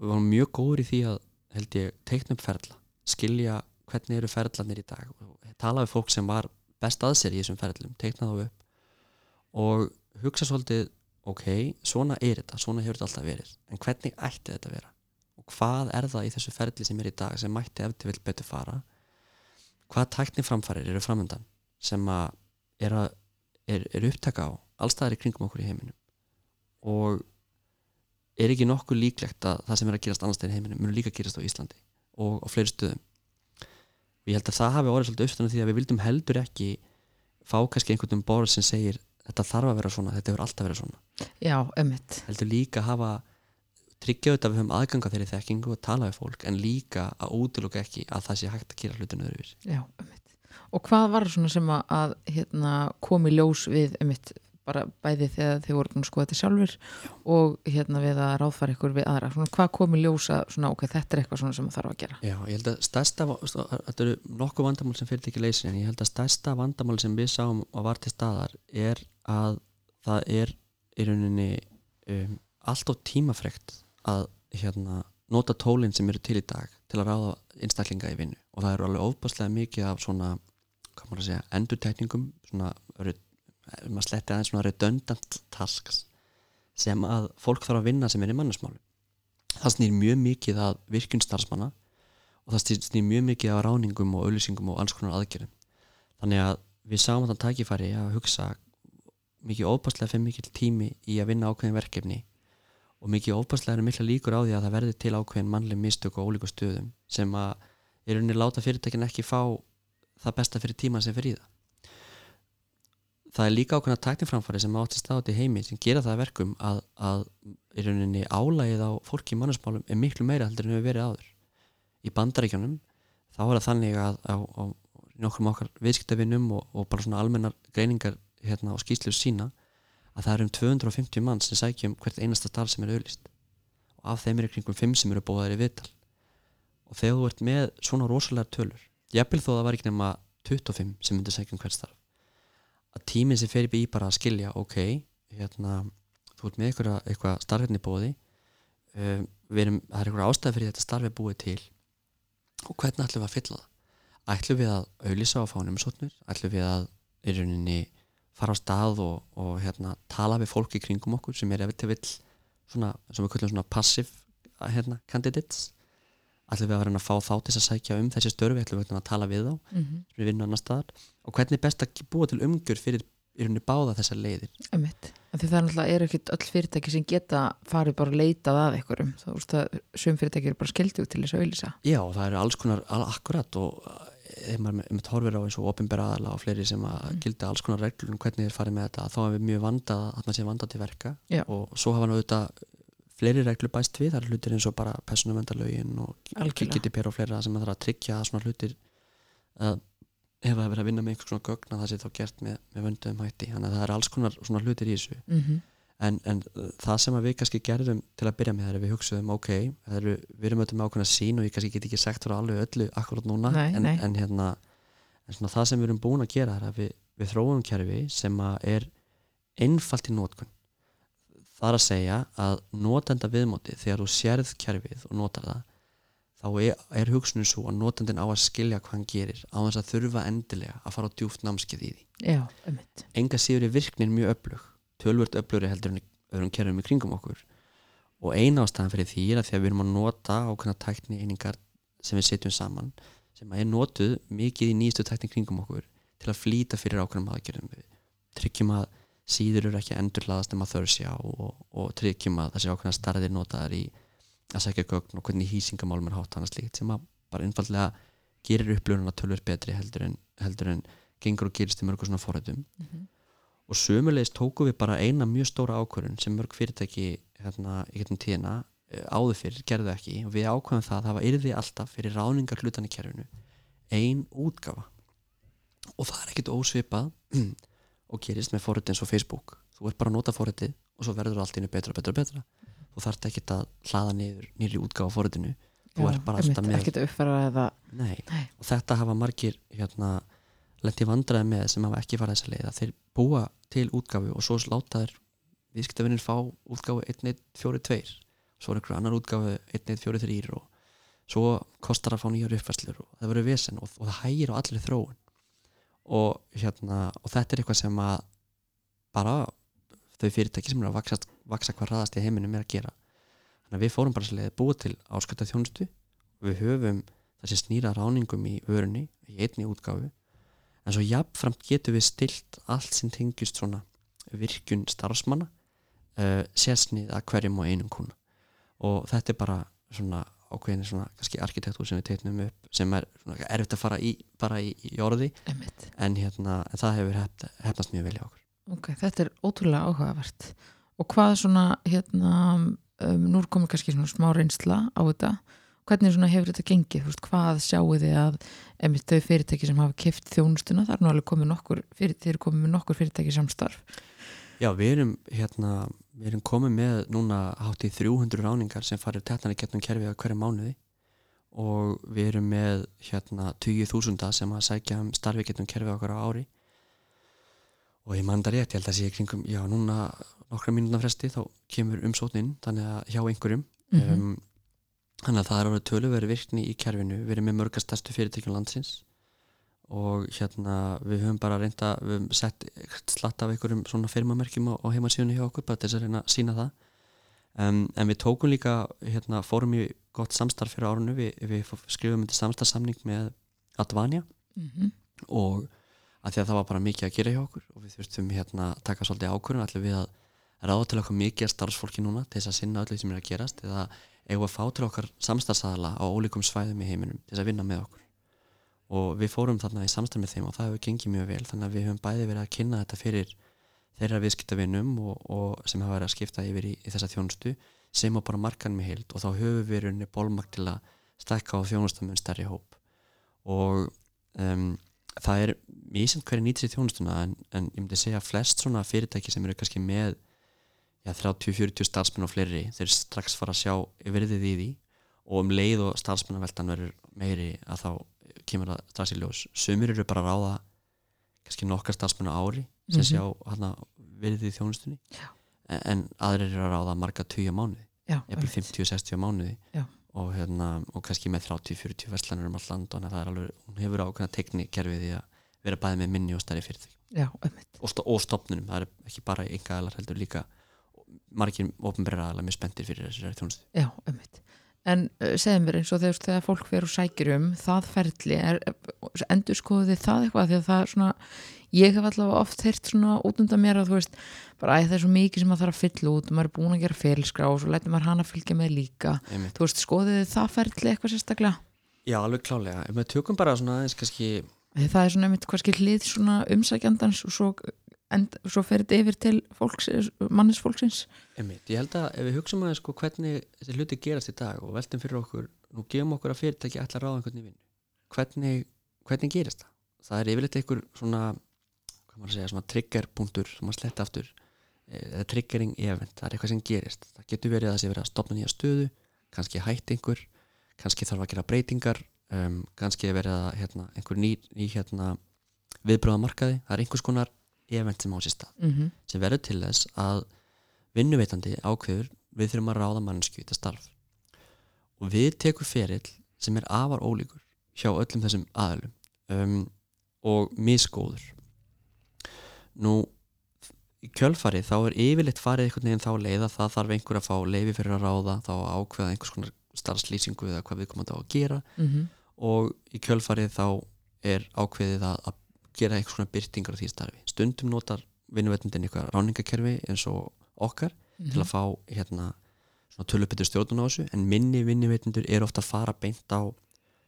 við vorum mjög góður í því að held ég teikna upp ferla, skilja hvernig eru ferlanir í dag tala við fólk sem var best aðsér í þessum ferlum teikna þá upp og hugsa svolítið ok, svona er þetta, svona hefur þetta alltaf verið en hvernig ætti þetta að vera hvað er það í þessu ferli sem er í dag sem mætti eftir vil betur fara? Hvað tækni framfærir eru framöndan sem að er, að, er, er upptaka á allstaðar í kringum okkur í heiminum? Og er ekki nokkuð líklegt að það sem er að gerast annars þegar í heiminum munur líka að gerast á Íslandi og á fleiri stöðum? Og ég held að það hafi orðið svolítið uppstöðan því að við vildum heldur ekki fá kannski einhvern veginn borð sem segir þetta þarf að vera svona, þetta hefur alltaf verið svona. Já, ömmit heldur líka að hafa tryggja auðvitað að við höfum aðganga þeirri þekkingu og tala við fólk en líka að útlöka ekki að það sé hægt að gera hlutinu öðruvís Já, ummitt. Og hvað var svona sem að, að hérna, komi ljós við ummitt bara bæði þegar þið voru sko þetta sjálfur Já. og hérna við að ráðfara ykkur við aðra, svona, hvað komi ljós að svona ok, þetta er eitthvað svona sem það þarf að gera Já, ég held að stærsta, þetta eru nokkuð vandamál sem fyrir ekki leysin en ég held að stærsta vandamál sem við sáum og var til staðar er að það er í rauninni um, allt á tímafrekt að hérna, nota tólinn sem eru til í dag til að ráða einstaklinga í vinnu. Og það eru alveg óbáslega mikið af svona, að segja, endurtækningum svona, maður sletti aðeins svona redundant tasks sem að fólk þarf að vinna sem er í mannusmálu það snýr mjög mikið að virkun starfsmanna og það snýr mjög mikið af ráningum og auðlýsingum og alls konar aðgerðum. Þannig að við sáum að það takifæri að hugsa mikið óbáslega fyrir mikið tími í að vinna ákveðin verkefni og mikið óbærslega er mikla líkur á því að það verði til ákveðin mannleg mistök og ólíku stöðum sem að í rauninni láta fyrirtækin ekki fá það besta fyrir tíman sem fyrir í það. Það er líka ákveðin að takningframfari sem átti státi heimi sem gera það verkum að, að í rauninni álægið á fólki í mannusmálum er miklu meira heldur en við verið áður. Í bandaríkjónum þá er það þannig að á, á nokkrum okkar viðskiptavinnum og, og bara svona almennar greiningar hérna, og skýslu sína að það er um 250 mann sem sækjum hvert einasta starf sem er auðlist og af þeim er kringum 5 sem eru bóðar í viðtal. Og þegar þú ert með svona rosalega tölur jafnvel þó það var ekki nema 25 sem myndir sækjum hvert starf að tíminn sem fer í bara að skilja ok, hérna, þú ert með eitthvað, eitthvað starfinni bóði um, erum, það er eitthvað ástæði fyrir þetta starfi búið til. Og hvernig ætlum við að fylla það? Ætlum við að auðlýsa á fánum sotnur, ætlum við að í rauninni fara á stað og, og hérna, tala við fólki kringum okkur sem er ef til vill svona, sem við kallum svona passive hérna, candidates. Ætlum við að vera að fá þá til að sækja um þessi störfi, ætlum við að tala við þá mm -hmm. við vinnum annar staðar. Og hvernig er best að búa til umgjör fyrir í rauninni báða þessar leiðir? Því það er náttúrulega ekkit öll fyrirtæki sem geta farið bara að leitað að einhverjum. Þá veist að sögum fyrirtæki eru bara skildið til þess að auðlýsa Já, það eru alls konar al akkurat og ef maður með horfir á eins og ofinbæra aðala og fleiri sem að Mm. gilda alls konar reglur um hvernig þeir farið með þetta þá er við mjög vandað að það sé vandað til verka Já. og svo hafa náttúrulega fleiri reglur bæst við, það eru hlutir eins og bara personumvendalögin og. GDPR og fleira sem að það þarf að tryggja að svona hlutir að ef það er verið að vinna með einhvers svona gögn að það sé þá gert með, með vönduðum hætti þannig að það er alls konar svona hlutir í þessu mm -hmm. En, en það sem við kannski gerðum til að byrja með það er að við hugsaðum ok, eru, við erum öllum ákveðna sín og ég kannski get ekki sagt frá alveg öllu akkurat núna Nei, en, nei. en hérna en svona það sem við erum búin að gera er að við, við þróum kerfi sem er einfalt í nótkun það er að segja að notenda viðmóti þegar þú sérð kerfið og notar það þá er, er hugsunum svo að notendin á að skilja hvað hann gerir á þess að þurfa endilega að fara á djúft námskeið í því. Já, enga síður er virknin mjög öflug tölvört öflugri heldur en öðrum kerfum í kringum okkur. Og eina ástæðan fyrir því er að því að við erum að nota ákveðna tækni einingar sem við setjum saman sem er notuð mikið í nýjastu tækni kringum okkur til að flýta fyrir ákveðnum aðgerðum. Við tryggjum að síður eru ekki endurlaðast um að þörsja og, og tryggjum að þessi ákveðna starðir notaðar í að segja gögn og hvernig hýsingamálum er hátt annars líkt sem að bara einfallega gerir upplöfuna tölvört betri heldur en, heldur en gengur og gerist í mörgur svona forrætum mm -hmm. Og sömulegist tóku við bara eina mjög stóra ákvörðun sem mörg fyrirtæki hérna í getum tíðina eh, áður fyrir, gerðu ekki. Og við ákvæðum það að það var yrði alltaf fyrir ráningar hlutan í kerfinu ein útgafa og það er ekkit ósvipað og gerist með eins og Facebook. Þú ert bara að nota forritið og svo verður allt innu betra betra betra. Þú þarft ekki að hlaða niður nýri útgáfa forritinu. Þú ert bara alltaf með Nei. Nei. og þetta hafa margir hérna, lendi vandræði með sem hafa ekki farið þessa leið að þeir búa til útgáfu og svo láta þeir viðskiptavinnir fá útgáfu 1142 svo er einhver annar útgáfu 1143 og svo kostar að fá nýjar uppfæslur og það verður vesen og, og það hægir á allir þróun. Og, hérna, og þetta er eitthvað sem að bara þau fyrirtæki sem eru að vaksa, vaksa hvað raðast í heiminum er að gera. Þannig að við fórum bara svolítið búið til áskölda þjónustu og við höfum þessi snýra ráningum í vörunni í einni útgáfu en svo jafnframt getum við stilt allt sem tengist svona virkun starfsmanna uh, sérsnið að hverjum og einum kuna og þetta er bara svona ákveðin svona kannski arkitektúr sem við teitnum upp sem er svona erfitt að fara í bara í, í orði. En, hérna, en það hefur hef, hefnast mjög vel í okkur. Ok, þetta er ótrúlega áhugavert. Og hvað svona hérna um, nú er komið kannski svona smá reynsla á þetta hvernig hefur þetta gengið, veist, hvað sjáu þið að einmitt þau fyrirtæki sem hafa kift þjónustuna, það er nú alveg komið nokkur fyrir, þeir eru komið með nokkur fyrirtæki samstarf. Já, við erum hérna, við erum komið með núna hátt í 300 ráningar sem farir tettan í getnum kerfið á hverju mánuði og við erum með hérna 20.000 sem að sækja um starfi getnum kerfið okkur á ári. Og ég mann það rétt, ég held að sé kringum já, núna nokkra mínúna fresti þá kemur umsóknin, þannig að hjá einhverjum mm -hmm. um, þannig að það er árið töluveri virkni í kerfinu. Við erum með mörgastærstu fyrirtækjum landsins og hérna við höfum bara reynda, við höfum sett slatt af einhverjum svona firmamerkjum á, heimasíðunni hjá okkur, bara til þess að reyna að sína það. Um, en við tókum líka hérna, fórum í gott samstarf fyrir árunu, við, við skrifum þetta samstarfsamning með Advania Mm -hmm. og að því að það var bara mikið að gera hjá okkur og við þurftum hérna að taka svolítið ákvörðun. Allir við að ráða til okkar mikið starfsfólki núna til þess að sinna öllu sem er að gerast eða eigum að fá til okkar samstarfsaðala á ólíkum svæðum í heiminum til þess að vinna með okkur. Og við fórum þarna í samstarf með þeim og það hefur gengið mjög vel þannig að við höfum bæði verið að kynna þetta fyrir þeirra viðskiptavinnum og, og sem hafa verið að skipta yfir í, í þessa þjónustu sem á bara markan með heild. Og þá höfum við rauninni bólmakt til að stækka á þjónustum með stærri hóp. Og um, það er mísend hverju nýtir í þjónustuna en, en ég myndi segja að flest svona fyrirtæki sem eru kannski með 30-40 starfsmenn og fleiri þeir strax fara að sjá verðið í því. Og um leið og starfsmennaveldan verður meiri að þá kemur það strax í ljós. Sumir eru bara að ráða kannski nokkar starfsmenn á ári sem Mhm. sjá hana virðið í þjónustunni. En, en aðrir eru að ráða marga 20 mánuði einmitt. 50-60 mánuði. Og, hérna, og kannski með 30-40 verslanir um all land og það er alveg, hún hefur ákveðna tekni kerfið í að vera bæði með minni og stærri já, einmitt. og, sto og stopnunum, það er ekki bara enga aðlar heldur líka margir ofnbæra aðlar mjög spenntir fyrir þessari þjónustu. Já, einmitt. En uh, segðu mér eins og þegar, þegar fólk fer og sækir um það ferli, er, endur skoðu þið það eitthvað? Því að það svona ég hef allavega oft heyrt svona út undan mér að þú veist, bara æ, það er svo mikið sem maður þarf að fylla út og maður er búin að gera ferilskrá og svo lætur maður hana fylgja með líka. Einmitt. þú veist, skoðu þið það ferli eitthvað sérstaklega? Já, alveg klálega, ef við tökum bara svona aðeins kannski það er svona einmitt hvað hlið svona umsækjandans og svo, end, svo fer þetta yfir til fólks, mannis fólksins Einmitt, ég held að ef við hugsaum aðeins sko hvernig þessi hluti gerast í dag og veltum fyrir okkur, nú gefum okkur að fyrirtæki ætla að ráða einhvern í vinnu, hvernig, hvernig gerist það? Það er yfirleitt einhver svona, að svona triggerpunktur sem maður sletta aftur, eh, eða triggering event, það er eitthvað sem gerist. Það getur verið að það sé verið að stopna nýja stöðu, kannski hætt einhver, kannski þarf að gera breytingar, um, kannski er verið að hérna, einhver ný, ný hérna, viðbröða markaði, það er einhvers konar event sem á sér stað mm -hmm. sem verður til þess að vinnuveitandi ákveður við þurfum að ráða mannsku í þetta starf. Og við tekum ferill sem er afar ólíkur hjá öllum þessum aðalum um, og misgóður. Nú í kjölfari þá er yfirleitt farið einhvern veginn þá leið að það þarf einhver að fá leifi fyrir að ráða þá ákveða einhvers konar starfslýsingu eða hvað við komum á að gera. Mm og í kjölfarið þá er ákveðið að, að gera einhvers konar byrtingar á því starfi. Stundum notar vinnuvetnindin eitthvað ráningakerfi eins og okkar Mhm. til að fá hérna svona tölupettur stjórnun á þessu en minni vinnuvetindur eru ofta að fara beint á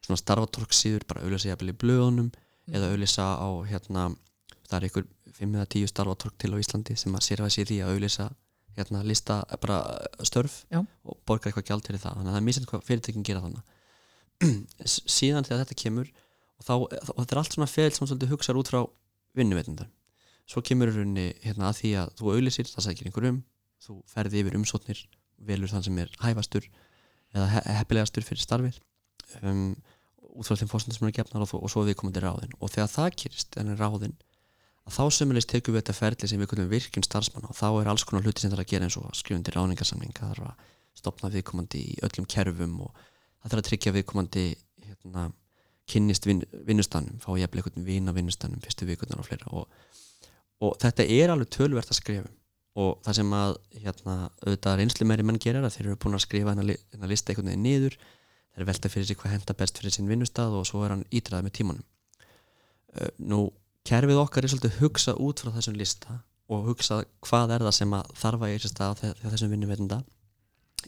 svona starfatorksíður bara auðvitað jafnvel í blöðunum eða auðvitað á hérna það er einhver 5 eða 10 starfatork til á Íslandi sem að sér að sé því að auðvitað hérna lista bara störf Já. og borga eitthvað gjald fyrir það þannig að það er misið hvað fyrirtekin gera þannig síðan þegar þetta kemur og, þá, og þetta er allt svona fel sem svolítið hugsaður út frá vinnuveitundar svo kemur rauninni hérna, að því að þú auðlýsir, það sækir einhver um þú ferði yfir umsóknir velur þann sem er hæfastur eða he heppilegastur fyrir starfið um, út frá þeim fórsendum sem eru gefnar og, og svo við komum til ráðin og þegar það gerist en er ráðin að þá sömulegst tekum við þetta ferli sem við kallum virkjum starfsmann og þá er alls konar hluti sem það er að gera eins og skrifundi ráningarsamning það þarf að stopna viðkomandi í öllum kerfum og það þarf að tryggja viðkomandi hérna, kynnist vin, vinnustanum fá ég eitthvað vin á vinnustanum fyrstu vikurnar og fleira. Og, og þetta er alveg tölvert að skrifa og það sem að hérna, auðvitað reynslu meiri menn gerir er að þeir eru búin að skrifa hennar, lista einhvern veginn niður. Þeir velta fyrir sig hvað henda best fyrir sinn vinnustad og svo er hann ídraðið með tímanum. Uh, nú kerfið okkar er svolítið hugsað út frá þessum lista og hugsað hvað er það sem að þarf að stað þegar þessum vinnuveitenda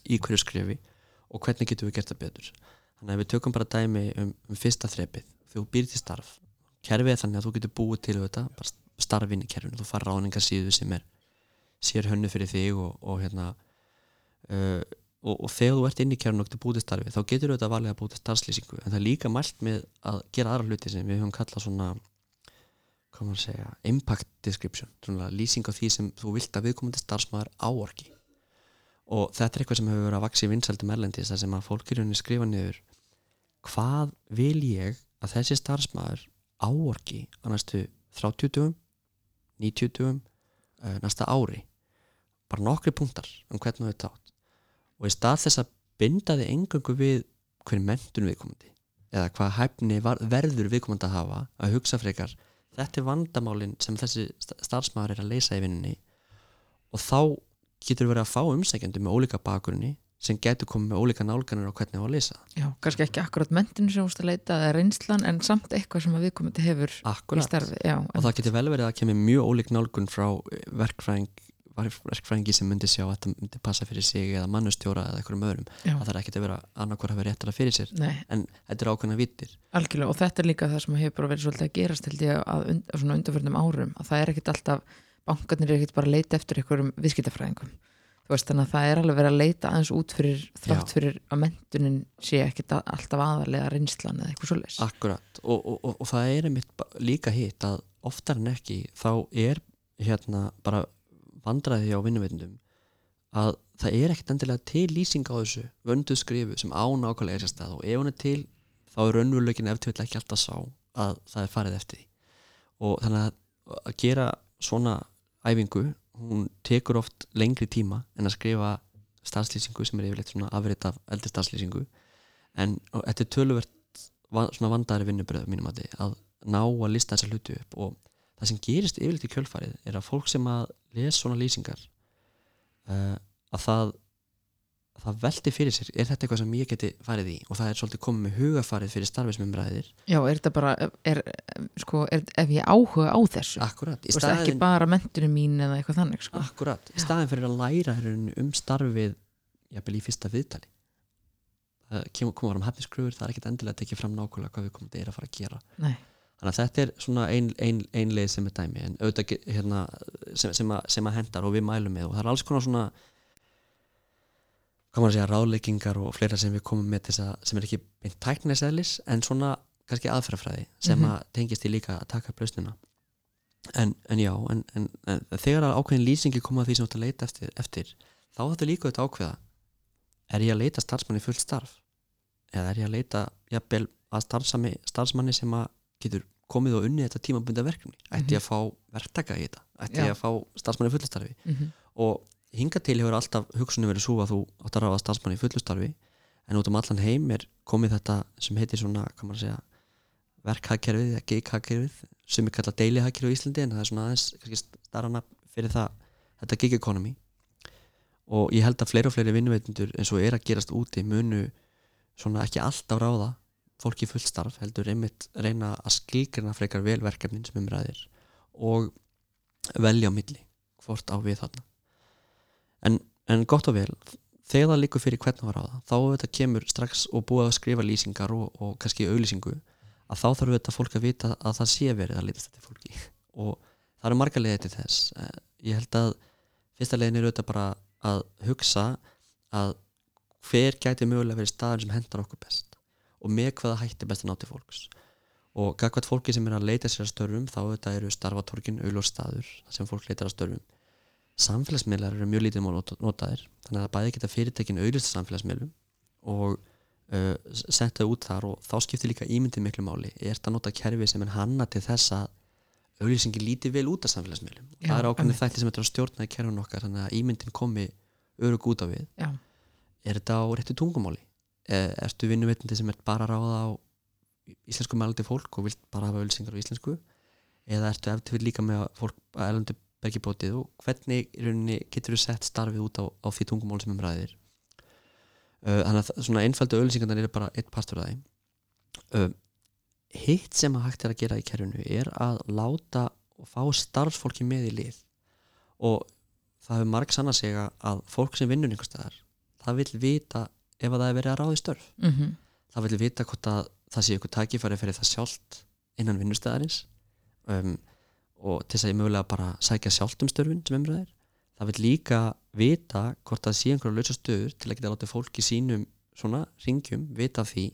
í hverju skrifi og hvernig getum við gert það betur þannig að við tökum bara dæmi um, um fyrsta þrepið þú býr til starf. Kerfið er þannig að þú getur búið til þetta bara starfinn í kerfinu, þú far ráningarsíðu sem er sér hönnu fyrir þig og, og hérna uh, og, og þegar þú ert inn í kerfinu og getur búið til starfið þá getur þú þetta valið að búið til starfslýsingu. En það er líka mælt með að gera aðra hluti sem við höfum kallað svona hvað maður að segja, impact description. Svona lýsing á því sem þú vilt að viðkomandi starfsmæður áorki. Og þetta er eitthvað sem hefur verið að vaxa í vinsældum erlendis þar sem að fólk í rauninni skrifa niður hvað vil ég að þessi starfsmæður áorki á næstu 30 dugum 90 dugum uh, næsta ári? Bara nokkri punktar um hvernig við tátt og í stað þess að binda þið engangu við hvernig mentun viðkomandi eða hvað hæfni verður viðkomandi að hafa að hugsa frekar þetta er vandamálin sem þessi sta- starfsmæður er að leysa í vinninni og þá getur verið að fá umsækjandi með ólíka bakgrunni sem getur komið með ólíka nálganir á hvernig á að leysa það. Já, kannski ekki akkurat mentinu sem veist að leita eða reynslan en samt eitthvað sem að viðkomandi hefur í Akkurat. starfi. Já, og það getur vel verið að kemur mjög ólík nálgun frá eh, verkfræðing verkfræðingi sem myndi sjá að þetta myndi passa fyrir sig eða mannustjóra eða einhverjum öðrum já. það þarf ekki að vera annarkvar að vera réttara fyrir sér Nei, en þetta er ákveðna vittir algjörlega og þetta er líka það sem hefur verið svolítið að gerast held ég að á svona undanförnum árum að það er ekkit alltaf, bankarnir er ekkit bara að leita eftir einhverjum viðskiptafræðingum veist þannig að það er alveg verið að leita aðeins út fyrir þrátt fyrir að mentunin sé ekkit a- alltaf aðalega reynslan eða eitthvað svoleiðis. Akkurat. Og, og, og, og það er einmitt líka hitt að oftar en ekki þá er hérna bara vandræði á vinnuveitundum að það er ekkert endilega til lýsing á þessu vönduð skrifu sem án ákvæmlega er sér stað og ef hún er til þá er raunveruleikin eftir ekki alltaf sá að það er farið eftir því. Og þannig að, að gera svona æfingu hún tekur oft lengri tíma en að skrifa starfslýsingu sem er yfirleitt svona afrið af eldri starfslýsingu en þetta er töluvert svona vandari vinnubröð mínum að þið að ná að lista þessa hlutu upp. Og það sem gerist yfirleitt í kjölfarið er að fólk sem að lesa svona lýsingar uh, að það það veldi fyrir sér, er þetta eitthvað sem ég geti farið í? Og það er svolítið komið með hugafarið fyrir starfismumræðir Já, er þetta bara, er, sko, er, ef ég áhuga á þessu? Akkurat, í staðin ekki bara mentunum mín eða eitthvað þannig sko. Akkurat, í staðin fyrir að læra um starfið, jafnvel í fyrsta viðtali. Það kemur koma fram hefniskröfur, það er ekkit endilega að tekja fram nákvæmlega hvað við komum til að fara að gera. Nei. þannig að þetta er svona ein, ein, ein leið sem er dæmi en auðvitað hérna, sem, sem, sem að hendar og við mælum með og það er alls konar svona hvað maður segja, ráðleikingar og fleira sem við komum með þess að, sem er ekki beint tæknesæðlis en svona kannski aðferðafræði sem mm -hmm. að tengist í líka að taka blöstuna en, en já en, en, en þegar að ákveðin lýsingi koma því sem þú ætti að leita eftir, eftir þá ættu líka auðvitað ákveða er ég að leita starfsmanni fullt starf eða er ég að leita jafnvel að starfsmanni sem að getur komið og unnið þetta tímabunda verkefni ætti mm -hmm. að fá verktaka í þetta ætti já. að fá starfsmanni fullt starfi mm -hmm. og hinga til hefur alltaf hugsunni verið svo að þú átt að ráða starfsmann í fullustarfi en út um allan heim er komið þetta sem heitir svona, hvað maður segja verkhagkerfið eða gig-hagkerfið sem er kallað daily-hagkerfið í Íslandi en það er svona aðeins starrana fyrir það þetta gig-economy og ég held að fleiri og fleiri vinnuveitundur eins og er að gerast úti munu svona ekki alltaf ráða fólki fullstarf heldur einmitt reyna að skilgrina frekar velverkefnin sem umræðir og velja á milli hvort á við þarna en, en gott og vel þegar það líkur fyrir hvernig var á það þá þetta kemur strax og búið að skrifa lýsingar og, og kannski auðlýsingu að þá þarf þetta fólk að vita að það sé verið að lítast þetta fólki. Og það eru marga leiði til þess. Eh, ég held að fyrsta leiðin er auðvitað bara að hugsa að hver gæti mögulega verið staður sem hendar okkur best og með hvaða hætti best að náti fólks. Og gagvært fólki sem er að leita sér að störfum þá auðvitað eru starfatorkin auðlóstaður sem fólk leitar að störfum samfélagsmiðlar eru mjög lítið mál notaðir þannig að það bæði geta fyrirtekin auðvitað samfélagsmiðlum og uh, setja út þar og þá skiptir líka ímyndið miklu máli. Er þetta að nota kerfi sem er hanna til þess að auðvisingi lítið vel út af samfélagsmiðlum? Og það er ákveðin þætti sem er að stjórna í kerfun okkar þannig að ímyndin komi örug út á við. Já. er þetta á réttu tungumáli? Er, ertu vinnuveitandi sem er bara ráða á íslensku mælandi fólk og vilt bara hafa auðvisingar á íslensku? Eða ertu eftir líka með fólk að bergibótið og hvernig getur þú sett starfið út á, á því tungumál sem umræðir uh, þannig að svona einfaldu auðlýsingarnar er bara eitt partur af það uh, hitt sem að hægt er að gera í kerfinu er að láta og fá starfsfólki með í lið. Og það hefur marg sann að segja að fólk sem vinnur einhver staðar það vil vita ef að það er verið að ráði störf. Mm -hmm. það vil vita hvort að það sé ykkur takifæri fyrir það sjálft innan vinnustæðarins um og til þess að ég mögulega bara sækja sjálft um störfin sem umræðir það vil líka vita hvort það sé einhverja lausa stöður til að geta látið fólki sínum svona ringjum vita því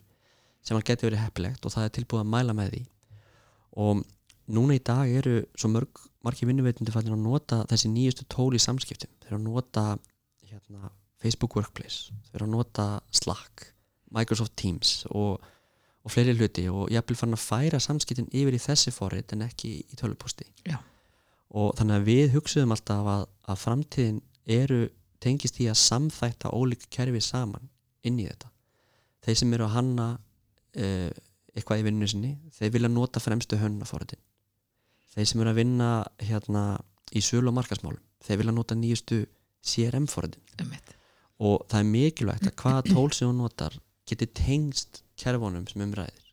sem hann getur verið heppilegt og það er tilbúið að mæla með því. Og núna í dag eru svo mörg margi vinnuveitundi fannir að nota þessi nýjustu tól í samskiptum. Þeir eru að nota hérna, Facebook Workplace þeir eru að nota Slack Microsoft Teams og og fleiri hluti og ég hef fann að færa samskiptin yfir í þessi forrið en ekki í töluposti og þannig að við hugsuðum alltaf að, að framtíðin eru tengist í að samþætta ólík kerfi saman inn í þetta. Þeir sem eru að hanna uh, eitthvað í vinninu sinni þeir vilja nota fremstu hönnaforriðin þeir sem eru að vinna hérna í sölu og markasmálum þeir vilja nota nýjustu CRM forriðin og það er mikilvægt að hvaða tól sem þú notar geti tengst kerfunum sem umræðir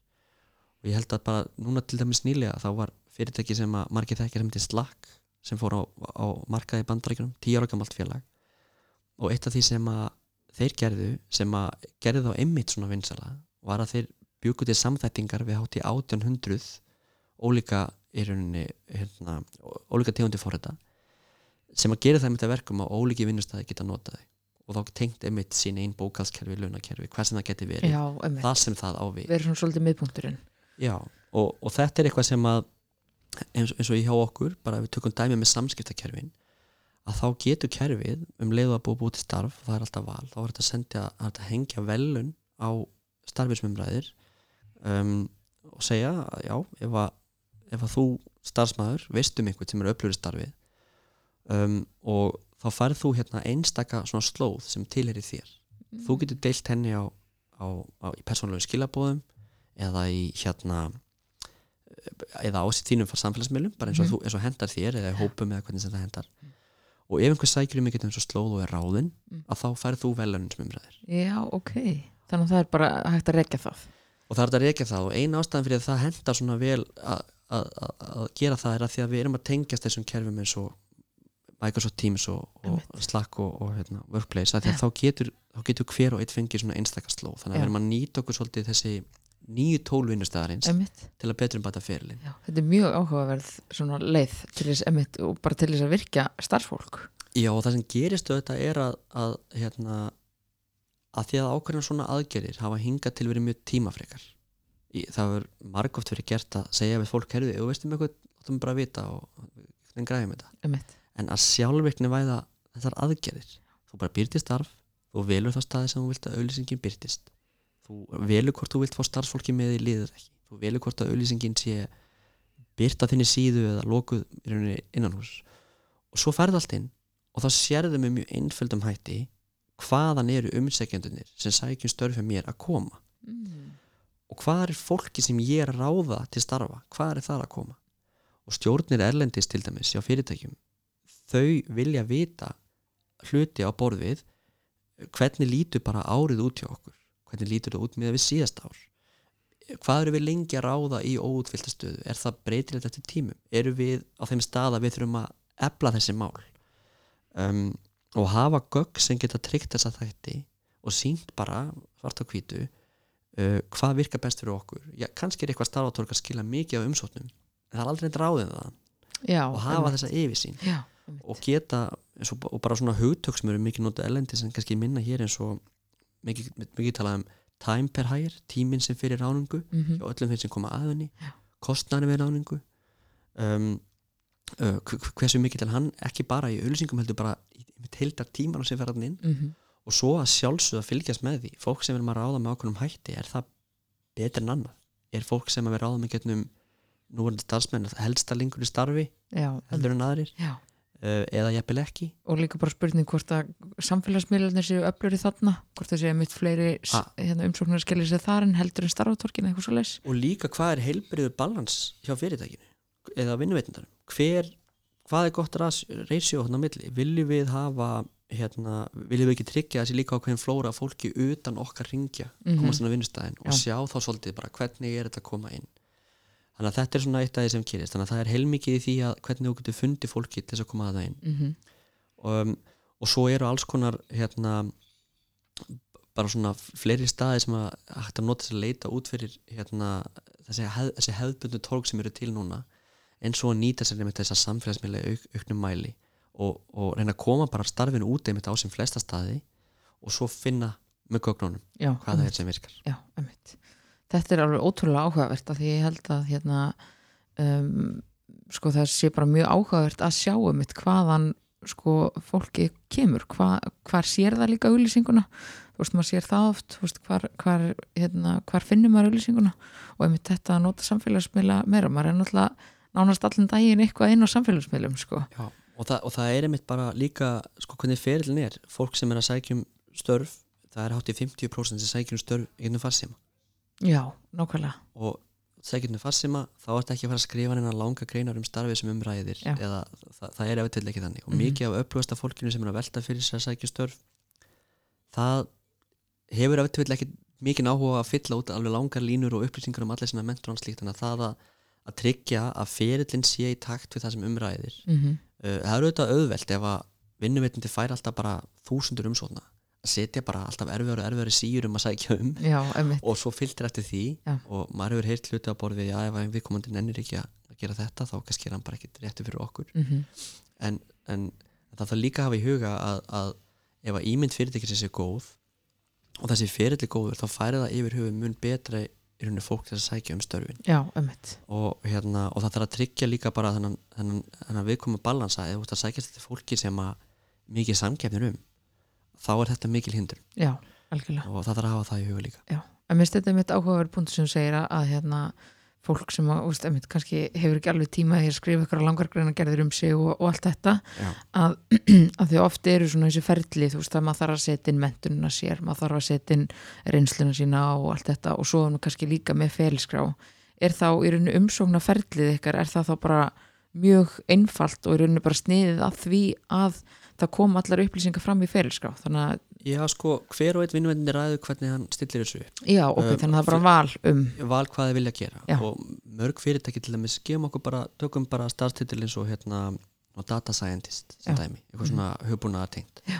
og ég held að bara núna til dæmis nýlega þá var fyrirtæki sem að margir þekkir sem heitir Slack sem fór á, á markaði bandrækjum, tíu ára gammalt félag. Og eitt af því sem að þeir gerðu, sem að gerðu þá einmitt svona vinsala, var að þeir bjúku til samþættingar við hátt í 1800 ólíka í rauninni, hérna, ólíka tegundi fór þetta sem að gera það með þetta verkum að ólíki vinnustæði geta notaði og þá tengt einmitt sín einn bókalskerfi, launakerfi, hvað sem það geti verið. Já, það sem það ávið verður svona svolítið miðpunkturinn. Já, og, og þetta er eitthvað sem að eins, eins og ég hjá okkur, bara við tökum dæmi með samskiptakerfin að þá getur kerfið um leiðu að búa búið til starf það er alltaf val, þá er þetta að sendja að hengja velun á starfismumræðir um, og segja að já, ef að, ef að þú starfsmæður veistum einhvern sem er upplöru starfið um, og þá færð þú hérna einstaka svona slóð sem tilherir þér þú getur deilt henni á, á, á í persónulegu skilabóðum eða í hérna eða á sér þínum samfélagsmiðlum bara eins og, Mhm. þú, eins og hendar þér eða í hópum eða hvernig sem það hendar og ef einhver sækir um mikið eins og slóð og er ráðinn Mm. að þá færð þú velunum sem umræðir Já, ok. Þannig að það er bara hægt að rekja það. og það er þetta að reykja það og eina ástæðan fyrir að það hendar svona vel að gera það er að því að við erum að tengjast þessum kerfum eins og Microsoft Teams og, og Slack og, og hérna, Workplace að þá getur, þá getur hver og eitt fengið svona einstakar sló. Þannig að við erum að nýta okkur svolítið þessi nýju tólvinnustæðarins til að betur um bata fyrirlin Já, þetta er mjög áhugaverð leið til þess emitt og bara til þess að virkja starfsfólk. Já og það sem gerist auðvitað er að, að hérna að því að ákveðin svona aðgerir hafa hingað til verið mjög tímafrekar. Í, það er margóft verið gert að segja við fólk, herðu, ef þú veistum eitthvað áttum bara að vita og hvernig græðum þetta. Emitt. En að sjálfvirkni væða þessar aðgerðir. Þú bara byrtist starf, þú velur þá staði sem þú vilt að auðlýsingin byrtist þú velur hvort þú vilt fá starfsfólki með í liður ekki, þú velur hvort að auðlýsingin sé byrta þinni síðu eða lokuð innan hús og svo ferði allt inn og þá sérðu með mjög einföldum hætti hvaðan eru umsækjandunir sem sækjum störfi mér að koma. Mm. og hvað er fólki sem ég er ráða til starfa, hvað er það að koma? Og stjórnir erlendis til dæmis hjá fyrirtækjum þau vilja vita hluti á borð við hvernig lítur bara árið út hjá okkur? Hvernig lítur það út með við síðast ár? Hvað eru við lengi að ráða í óutfylta stöðu, er það breytilegt eftir tímum? Eru við á þeim stað að við þurfum að efla þessi mál? Um, og hafa gögg sem geta tryggt þessa þætti og sínt bara svart á hvítu uh, hvað virkar best fyrir okkur? Já, kannski er eitthvað starfatorg að skila mikið af umsóknum en það er aldrei ráðið það. Já, og hafa einmitt. þessa yfirsýn. Já. Og geta og, bara svona hugtök sem eru mikið notað elendi sem kannski minna hér eins og mikið, mikið talað um time per hire, tíminn sem fyrir ráningu Mhm. og öllum þeim sem koma að henni Já. kostnari við ráningu um, uh, hv- hv- hversu mikið til hann ekki bara í auðlýsingum heldur bara heildar tíman sem fer hann inn Mhm. og svo að sjálfsögða fylgjast með því fólk sem er maður að ráða með ákveðnum hætti er það betur en annað er fólk sem er ráða með getnum núverandi starfsmenn helsta lengur í starfi Já, heldur en aðrir já. Uh, eða jafnvel ekki og líka bara spurning hvort að samfélagsmiðlarnir séu öflur í þarna hvort það séu mitt fleiri Ah. hérna, umsóknir skellir sér þar en heldur en starfatorkina eitthvað svo leis og líka hvað er heilbriður balans hjá fyrirtækinu eða vinnuveitindarum hvað er gott reysjó hann á milli, viljum við hafa hérna, viljum við ekki tryggja þessi líka ákveðin flóra fólki utan okkar ringja Mhm. komast inn á vinnustæðin og Já. sjá þá svolítið bara hvernig er þetta að koma inn þannig að þetta er svona eitt af því sem gerist þannig að það er heilmikið í því að hvernig þú getur fundið fólki til þess að koma að það inn mm -hmm. um, og svo eru alls konar hérna bara svona fleiri staði sem að hægt að nota þess að leita út fyrir hérna, þessi, hef, þessi hefðbundu tólk sem eru til núna en svo að nýta sér einmitt þess að samfélagsmiðlega auk, auknum mæli og, og reyna að koma bara starfinu út einmitt á sem flesta staði og svo finna með gögnunum Já, hvað það einmitt. er sem virkar Já, einmitt. Þetta er alveg ótrúlega áhugavert af því ég held að hérna, um, sko, það sé bara mjög áhugavert að sjá um mitt hvaðan sko, fólki kemur, Hva, hvar sér það líka auðlýsinguna þú veist, maður sér það oft. Veist, hvar, hvar, hérna, hvar finnur maður auðlýsinguna og einmitt þetta að nota samfélagsmiðla meira, maður er náttúrulega nánast allan daginn eitthvað inn á samfélagsmiðlum sko. Já, og, það, og það er einmitt bara líka sko hvernig ferillin er. Fólk sem er að sækjum störf það er hátt í 50% sem sækjum störf einu farsíma Já, nákvæmlega og sækjum farsíma þá ertu ekki að fara að skrifa neina langa greinar um starfið sem umræðir Já. eða það, það er eftir ekki þannig og Mhm. mikið af upplöðasta fólkinu sem er að velta fyrir sér að sækja störf það hefur eftir ekki mikið áhuga að fylla út alveg langar línur og upplýsingar um allir sinna mentur og slíkt þannig að það að, að tryggja að ferillin sé í takt við það sem umræðir mm -hmm. uh, það eru auðvitað auðvelt ef að vinnuveitindi fær alltaf bara þúsundur umsókna að setja bara alltaf erfiðar og erfiðar síur um að sækja um. Já, og svo fylgtir eftir því Já. og maður hefur heyrt hluti á borð við já ef að viðkomandi nennir ekki að að gera þetta þá kannski er hann bara ekkert réttu fyrir okkur. Mm en, en það þarf líka að hafa í huga að, að ef að ímynd fyrirtækis er góð og þessi fyrirtæki góður þá færi það yfir höfu mun betra í rauninni fólk til að sækja um störfin. Já, og, hérna, og það þarf að tryggja líka bara þennan, þennan, þennan viðkomum balansa eða að sækjast þetta fólki sem að mikið samkefnir um þá er þetta mikil hindur Já, algjörlega. Og það þarf að hafa það í huga líka. Já, en þetta er mitt áhugaverð punktur sem segir að, hérna, fólk sem að, úst, einmitt, kannski hefur ekki alveg tíma því að skrifa ykkur langar greina gerðir um sig og, og allt þetta að, að því ofti eru svona þessi ferli þú veist að maður þarf að setja inn mentununa sér maður þarf að setja inn reynsluna sína og allt þetta og svo kannski líka með ferilskrá er þá í rauninu umsókna ferlið ykkar, er það þá bara mjög einfalt og í rauninu bara sniðið að því að það kom allar upplýsingar fram í ferilskrá þannig að, Já, sko, hver og einn vinnuvendin ræður hvernig hann stillir þessu upp já, ok, Um, þannig að það er bara val um val hvað þið vilja gera Já. og mörg fyrirtæki til dæmis gefum okkur bara, tökum bara starfstitil eins og hérna og data scientist sem Já. dæmi, eitthvað svona hugbúnaðar tengt Já.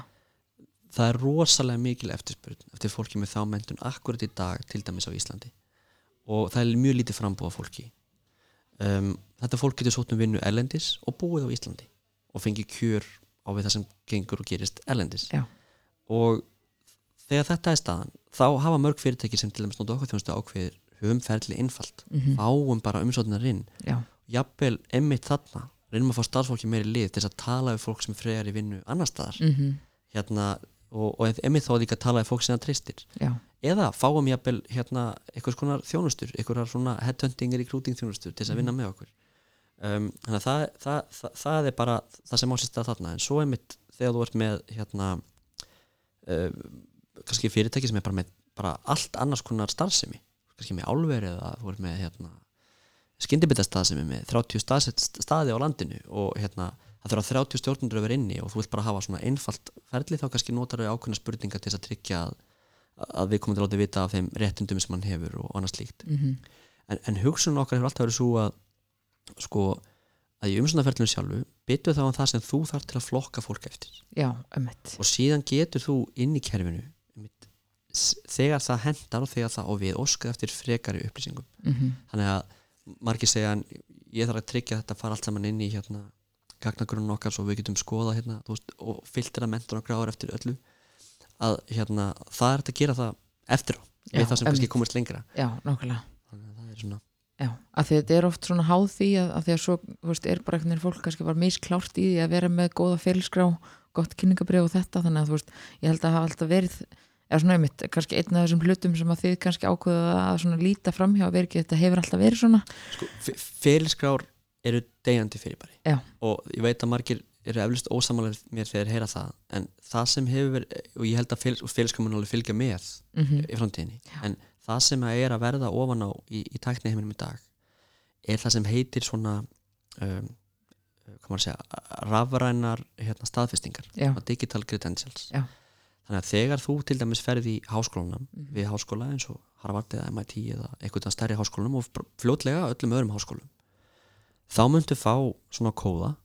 það er rosalega mikil eftirspurn eftir fólki með þá mentun akkurat í dag til dæmis á Íslandi og það er mjög lítið frambúa fólki um, þetta fólk getur sótt um vinnu erlendis og búið á Íslandi og fengi kjör á við það sem gengur og gerist erlendis. Já. og þegar þetta er staðan þá hafa mörg fyrirtæki sem til dæmis nótu okkur þjónustu ákveðir höfum ferli einfalt. Mhm. fáum bara umsóknar inn. Jafnvel emmitt þarna reynum að fá starfsfólki meiri lið til þess að tala við fólk sem fregar í vinnu annar staðar. Mm hérna, og, og emmitt þá líka að tala við fólk sem það treystir. Já, eða fáum jafnvel hérna, eitthvað svona þjónustur eitthvað svona headhunting recruiting þjónustur til þess að vinna með okkur um, þannig að það, það, það, það er bara það sem ásist að þarna. En svo emmitt þegar þú ert með hérna uh, kannski fyrirtæki sem er bara með bara allt annars konar starfsemi kannski með álveri eða þú ert með hérna skyndibitastað með 30 staðsett staði á landinu og hérna það þurfa 30 stjórnundur að vera inni og þú vilt bara hafa svona einfalt ferli þá kannski notar við ákveðna spurningar til þess að tryggja að, að við komum til að láta vita af þeim réttindum sem hann hefur og annars líkt mm en, en hugsunum okkar hefur alltaf verið svo að sko að í umsöndaferlinu sjálfu byttu þá um það sem þú þarf til að flokka fólk eftir. Já, og síðan getur þú inn í kerfinu einmitt, þegar það hendar og þegar það á við óskað eftir frekari upplýsingum. Mm þannig að margir segja ég þarf að tryggja að þetta fara allt saman inn í hérna gagnagrunn okkar svo við getum skoða hérna veist, og filtera mentur og gráður eftir öllu. Að hérna það er að gera það eftir á við það sem kannski komast lengra. Já, nákvæmlega. Þannig að það er svona Já, að því að þetta er oft svona háð því að, að því að svo, þú veist, er bara einhvern veginn fólk kannski var misklárt í því að vera með góða fyrirskrá, gott kynningabrið og þetta þannig að þú veist, ég held að hafa alltaf verið eða svona einmitt, kannski einn af þessum hlutum sem að þið kannski ákveða að svona líta framhjá að vera ekki, þetta hefur alltaf verið svona. Sko, fyrirskrár eru degjandi fyrirbæri. Já. og ég veit að margir eru eflust ósamálega mér þegar þeir heyra það en það sem hefur verið og ég held að fyrirskrar mun alveg fylgja með mm í framtíðinni en það sem að er að verða ofan á í, í tækni heiminum í dag er það sem heitir svona um, segja rafrænar hérna, staðfestingar digital credentials Já. þannig að þegar þú til dæmis ferði í háskólanum Mhm. við háskóla eins og Harvard eða MIT eða einhvern stærri háskólanum og fljótlega öllum öðrum háskólum þá myndu fá svona kóða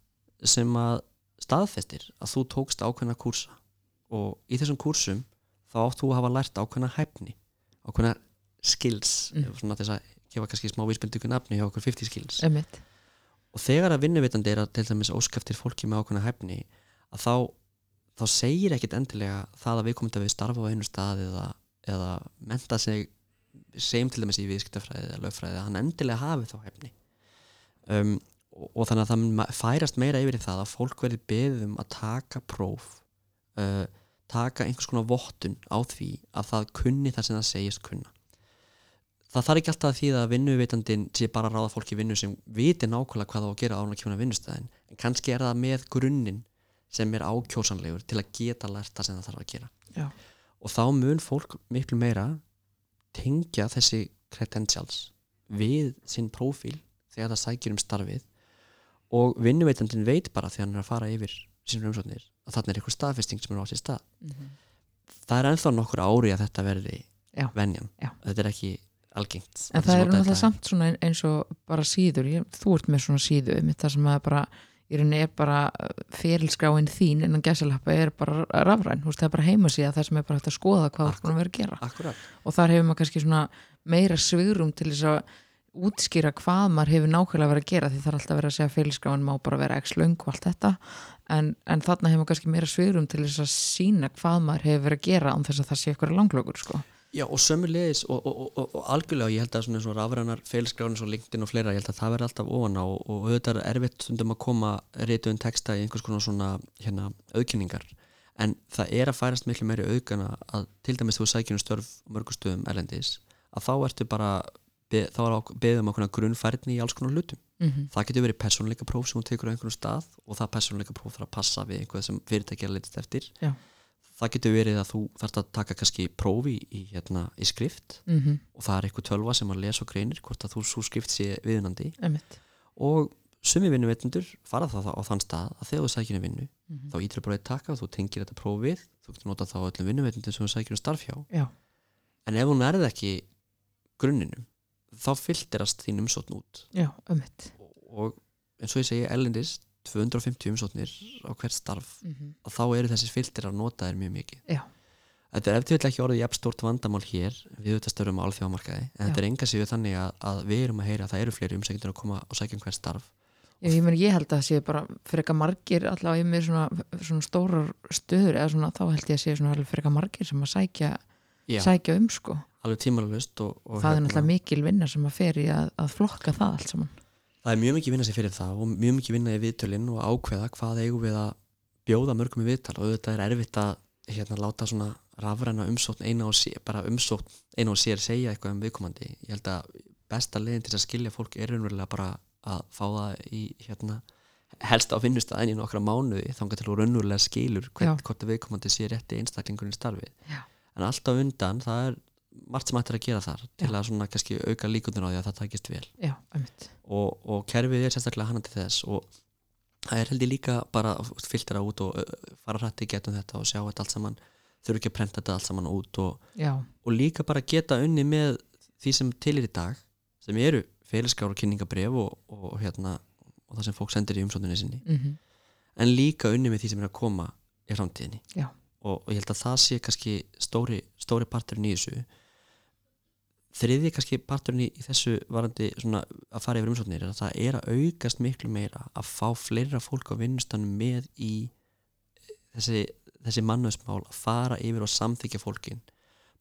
sem að staðfestir að þú tókst ákveðna kúrsa og í þessum kúrsum þá átt þú að hafa lært ákveðna hæfni ákveðna skills Mm. svona þess að gefa kannski smá vísbendingu nafni hjá okkur 50 skills. Einmitt, og þegar að vinnuvitandi er að til dæmis óskæftir fólki með ákveðna hæfni að þá, þá segir ekkit endilega það að við komum til að við starfa á einu stað eða, eða menta sig segjum til dæmis í viðskiptafræði eða lögfræði að hann endilega hafi þá hæfni. Um, og, og þannig að það færast meira yfir í það að fólk verði beðið um að taka próf uh, taka einhvers konar vottun á því að það kunni það sem það segist kunna það þarf ekki alltaf að því að vinnuvitandin sé bara að ráða fólki í vinnu sem viti nákvæmlega hvað það á að gera án að kemur að vinnustæðin en kannski er það með grunninn sem er ákjósanlegur til að geta lært það sem það þarf að gera Já. og þá mun fólk miklu meira tengja þessi credentials við sinn prófíl þegar það sækjur um starfið og vinnuveitandin veit bara þegar hann er að fara yfir sínum umsóknir að þarna er eitthvað staðfesting sem er á sér stað Mhm. það er ennþá nokkur ári að þetta verði venjan, Já. þetta er ekki algengt En að það er náttúrulega samt svona ein- eins og bara síður, ég, þú ert með svona síðu það sem að bara, í rauninni er bara fyrirskráin þín innan gæsalappa er bara rafræn, veist það er bara heimasíða það sem er bara hægt að skoða hvað þú búin að gera. Akkurat, og þar hefur maður kannski svona meira svigrum til þess að útskýra hvað maður hefur nákvæmlega verið að gera því það er alltaf verið að segja fyrirskráin má bara vera x löng og allt þetta. En, en þarna hefur maður kannski meira svigrum til þess að sína hvað maður hefur verið að gera án þess að það sé eitthvað langlökur sko. Já og sömulegis og, og, og, og, og algjörlega ég held að svona og rafrænar feilskráin og LinkedIn og fleira, ég held að það verði alltaf ofan á og, og auðvitað er erfitt stundum að koma reytuðin texta í einhvers konar svona hérna, auðkynningar en það er að færast miklu meiri auðgana að til dæmis þú sækjum störf á mörgum stöðum erlendis að þá ertu bara be, þá er beðum okkur grunnfærni í alls konar hlutum. Mhm, það getur verið persónleika próf sem hún tekur á einhvern stað og það persónleika próf þarf að passa við einhvað sem fyrirtæki að leitast eftir. Já. Það getur verið að þú þarfst að taka kannski prófi í, hérna, í skrift mhm, og það er eitthvað tölva sem að lesa og greinir hvort að þú svo skrift sé viðunandi. Einmitt. Og sumi vinnuveitundur fara það á þann stað að þegar þú sækir um vinnu mhm, þá ítir bara eitt taka og þú tengir þetta próf við þú getur notað þá öllum vinnuveitundum sem þú sækir um starf hjá. Já. en ef hún erði ekki grunninum þá filterast þín umsókn út. Já, einmitt. Og eins og ég segi ellendis 250 umsóknir á hvert starf mhm, að þá eru þessi filterar notaðir mjög mikið. Já. Þetta er eftir ekki orðið jafn stórt vandamál hér við þetta störum á alþjóðamarkaði en þetta er enga séu þannig að, að við erum að heyra að það eru fleiri umsækjendur að koma og sækja um hvert starf. Já, ég, meni, ég held að það sé bara fyrir eitthvað margir allavega ég með svona, svona stórar stöður eða svona, þá held ég að sé fyrir eitthvað margir sem að sækja, Já, sækja um sko. alveg tímalust og, og það er hérna, náttúrulega mikil vinna sem að fer í að, að flokka það allt saman það er mjög mikið vinna sér fyrir það og mjög mikið vinna í viðtölinn og ákveða hvað eigum við að bjóða mörgum í viðtal. Og þetta er erfitt að hérna, láta svona rafræna umsókn eina og sér, bara umsókn eina og sér segja eitthvað um viðkomandi. Ég held að besta leiðin til að skilja fólk er raunverulega bara að fá það í hérna, helst á vinnustæðin í nokkra mánuði þangar til þú raunverulega skilur hvern, hvort að viðkomandi sé rétti einstaklingurinn starfið. Já. en alltaf undan það er margt sem ættir að gera þar til Já. að svona kannski auka líkundur á því að það takist vel. Já, og, og kerfið er sérstaklega hana til þess og það er held ég líka bara að filtera út og fara hrætti getum þetta og sjá þetta allt saman þurfi ekki að prenta þetta allt saman út og, og líka bara geta unni með því sem til er í dag sem eru félagsskár og kynningabref og, og, hérna, og það sem fólk sendir í umsókninni sinni. Mhm, en líka unni með því sem er að koma í framtíðinni. Og, og ég held að það sé kannski stóri, stóri parturinn í þessu þriði kannski parturinn í, í þessu varandi svona að fara yfir umsóknir er að það er að aukast miklu meira að fá fleira fólk á vinnustanum með í þessi, þessi mannöðsmál að fara yfir og samþykja fólkin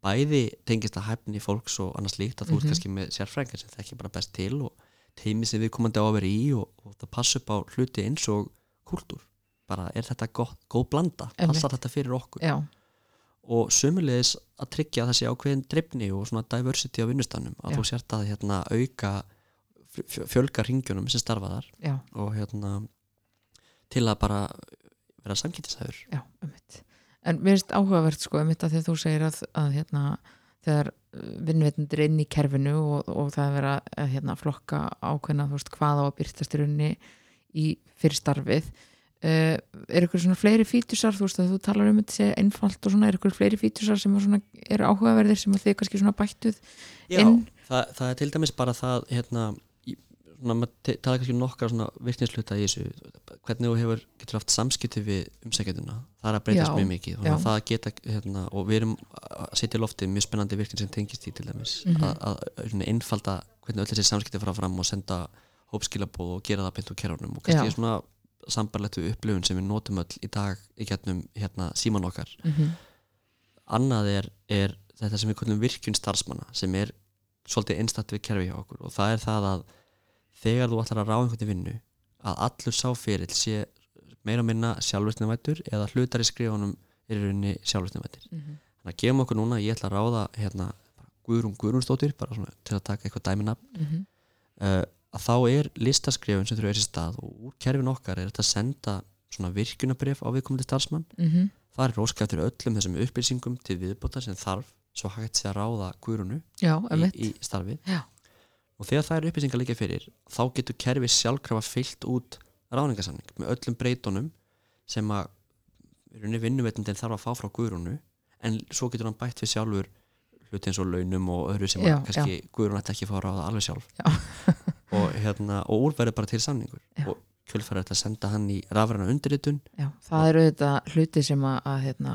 bæði tengist að hæfni fólks og annars líkt að þú ert Mhm. kannski með sérfræðingar sem þekki bara best til og teimi sem við komandi á að vera í og, og það passa upp á hluti eins og kúltúr. Bara er þetta gott, góð blanda? Passar þetta fyrir okkur? Já, og sömulegis að tryggja þessi ákveðin drifni og svona diversity á vinnustannum að Já. þú sért að hérna, auka fj- fjölga ringjunum sem starfa þar já, og hérna til að bara vera samkynntishæður já, einmitt. En mér finnst áhugavert sko, að því að þú segir að, að hérna, þegar vinnveitundir inn í kerfinu og, og það er verið að hérna, flokka ákveðna þú veist, hvað á að byrtast í rauninni í fyrir starfið uh, er ykkur svona fleiri fítusar þú veist að þú talar um þetta sé einfalt og svona er ykkur fleiri fítusar sem að svona, eru áhugaverðir sem þið kannski svona bættuð inn það, það er til dæmis bara það hérna, svona, maður talar kannski um nokkar svona virknisluta í þessu hvernig þú hefur, getur haft samskipti við umsækjanduna, það er að breytast Já, mjög mikið þannig já. að það geta, hérna, og við erum að setja í loftið mjög spennandi virkni sem tengist í til dæmis, Mhm. að, að einfalda hvernig öll þessi samskipti fara fram og senda hópskilabóð og gera það beint úr kerunum og kannski Já. svona sambarlegt við upplifun sem við notum öll í dag í getnum hérna, síman okkar. Mm -hmm. annað er, er þetta sem við kallum virkun starfsmanna sem er svolítið einstætt við kerfi hjá okkur. Og það er það að þegar þú ætlar að ráða einhvern vinnu að allur sáferill sé meira minna sjálfvirtnavættur eða hlutar í skrifunum er í rauninni sjálfvirtnavættir þannig að gefum okkur núna, ég ætla að ráða hérna, Guðrún Guðrúnsdóttir bara svona til að taka eitthvað dæminab Mhm. uh, að þá er listaskrifun sem þurfa er í stað og úr kerfin okkar er þetta að senda svona virkunabrif á viðkomandi starfsmann Mhm. Það er róska eftir öllum þessum upplýsingum til viðbóta sem þarf svo hægt sé að ráða já, í, í starfið Já. og þegar það er upplýsingar líka fyrir þá getur kerfi sjálfkrafa fyllt út ráningasamning með öllum breytunum sem að vinnuveitundin þarf að fá frá guðrunu en svo getur hann bætt við sjálfur hluti eins og launum og öðru sem Já, að kannski guðrun ætti ekki að fá að ráða alveg sjálf Já. og, hérna, og úrverður bara til samningur. Já. og kjölfæri þetta að senda hann í rafræna undirritun. Já, það eru auðvitað hluti sem að, að hérna,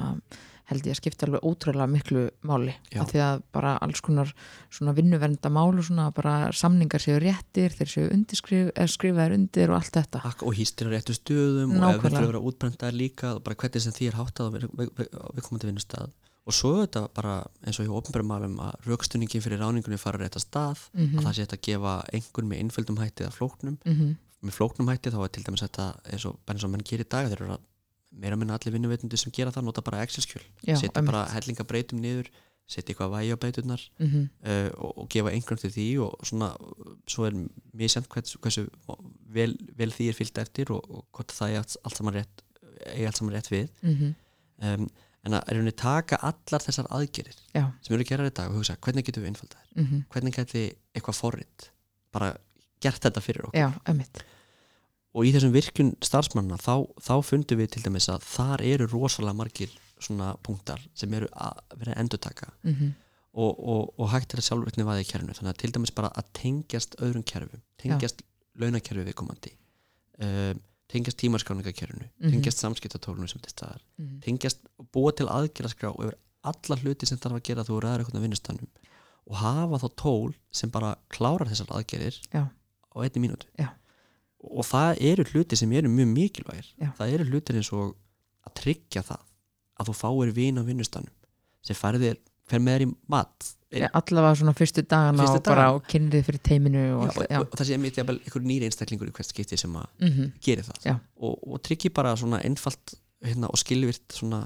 held ég að skipta alveg ótrúlega miklu máli. Af því að bara alls konar svona vinnuvernda mál og svona bara samningar séu réttir, þeir séu undirskrif, skrifaðir undir og allt þetta. Akk og hýstir á réttu stöðum og ef Nákvæmlega. við þurfum að vera útbrendar líka bara hvernig sem því er háttað við- við- við- á viðkomandi vinnustad og svo er þetta bara eins og hjá ofnbærum málum að raukstuningin fyrir ráningunni fara á rétta stað Mhm. að það sé hægt að gefa einhvern með einföldum hætti eða flóknum. Mm með flóknum hætti þá er til dæmis þetta eins og, eins og menn gerir í dag þeir eru að meira minna allir vinnuveitundi sem gera það nota bara Excel-skjöl. Setja bara hellinga breytum niður setja eitthvað vægi á beiturnar mhm, uh, og, og gefa einhvern til því og svona, svo er misjæmt hversu, hversu vel, vel því er fyllt eftir og, og hvort það er allt, saman rétt eigi allt saman rétt við. Um, en að er henni taka allar þessar aðgerir já, sem eru gerar í dag og hugsa hvernig getum við einfalda þér mhm, hvernig geti eitthvað forrið bara gert þetta fyrir okkur? Já, ömmit og í þessum virkun starfsmanna þá, þá fundum við til dæmis að þar eru rosalega margir svona punktar sem eru að vera að endurtaka. Mhm, og, og, og hægt er að sjálfvirkni vaði í kerfinu. Þannig að til dæmis bara að tengjast öðrum kerfum tengjast launakerfi viðkomandi. Um, tengjast tímarskráningakerfinu Mhm. tengjast samskiptatólunum sem til staðar mhm, tengjast og búa til aðgerðaskrá yfir alla hluti sem þarf að gera þú ræður eitthvað vinnustannum og hafa þá tól sem bara klárar þessar aðgerðir Já. á einni mínútu Já. og það eru hluti sem eru mjög mikilvægir Já. það eru hlutir eins og að tryggja það að þú fáir vin á vinnustannum sem færðir, fer með þér í mat allavega svona fyrstu dagana Fyrstu og bara dagana. á kynnið fyrir teiminu Já, og og, allt, já, og það sé mitt einhver nýri einstaklingur í hvert skipti sem að mhm, geri það Já. og, og tryggi bara svona einfalt hérna, og skilvirt svona,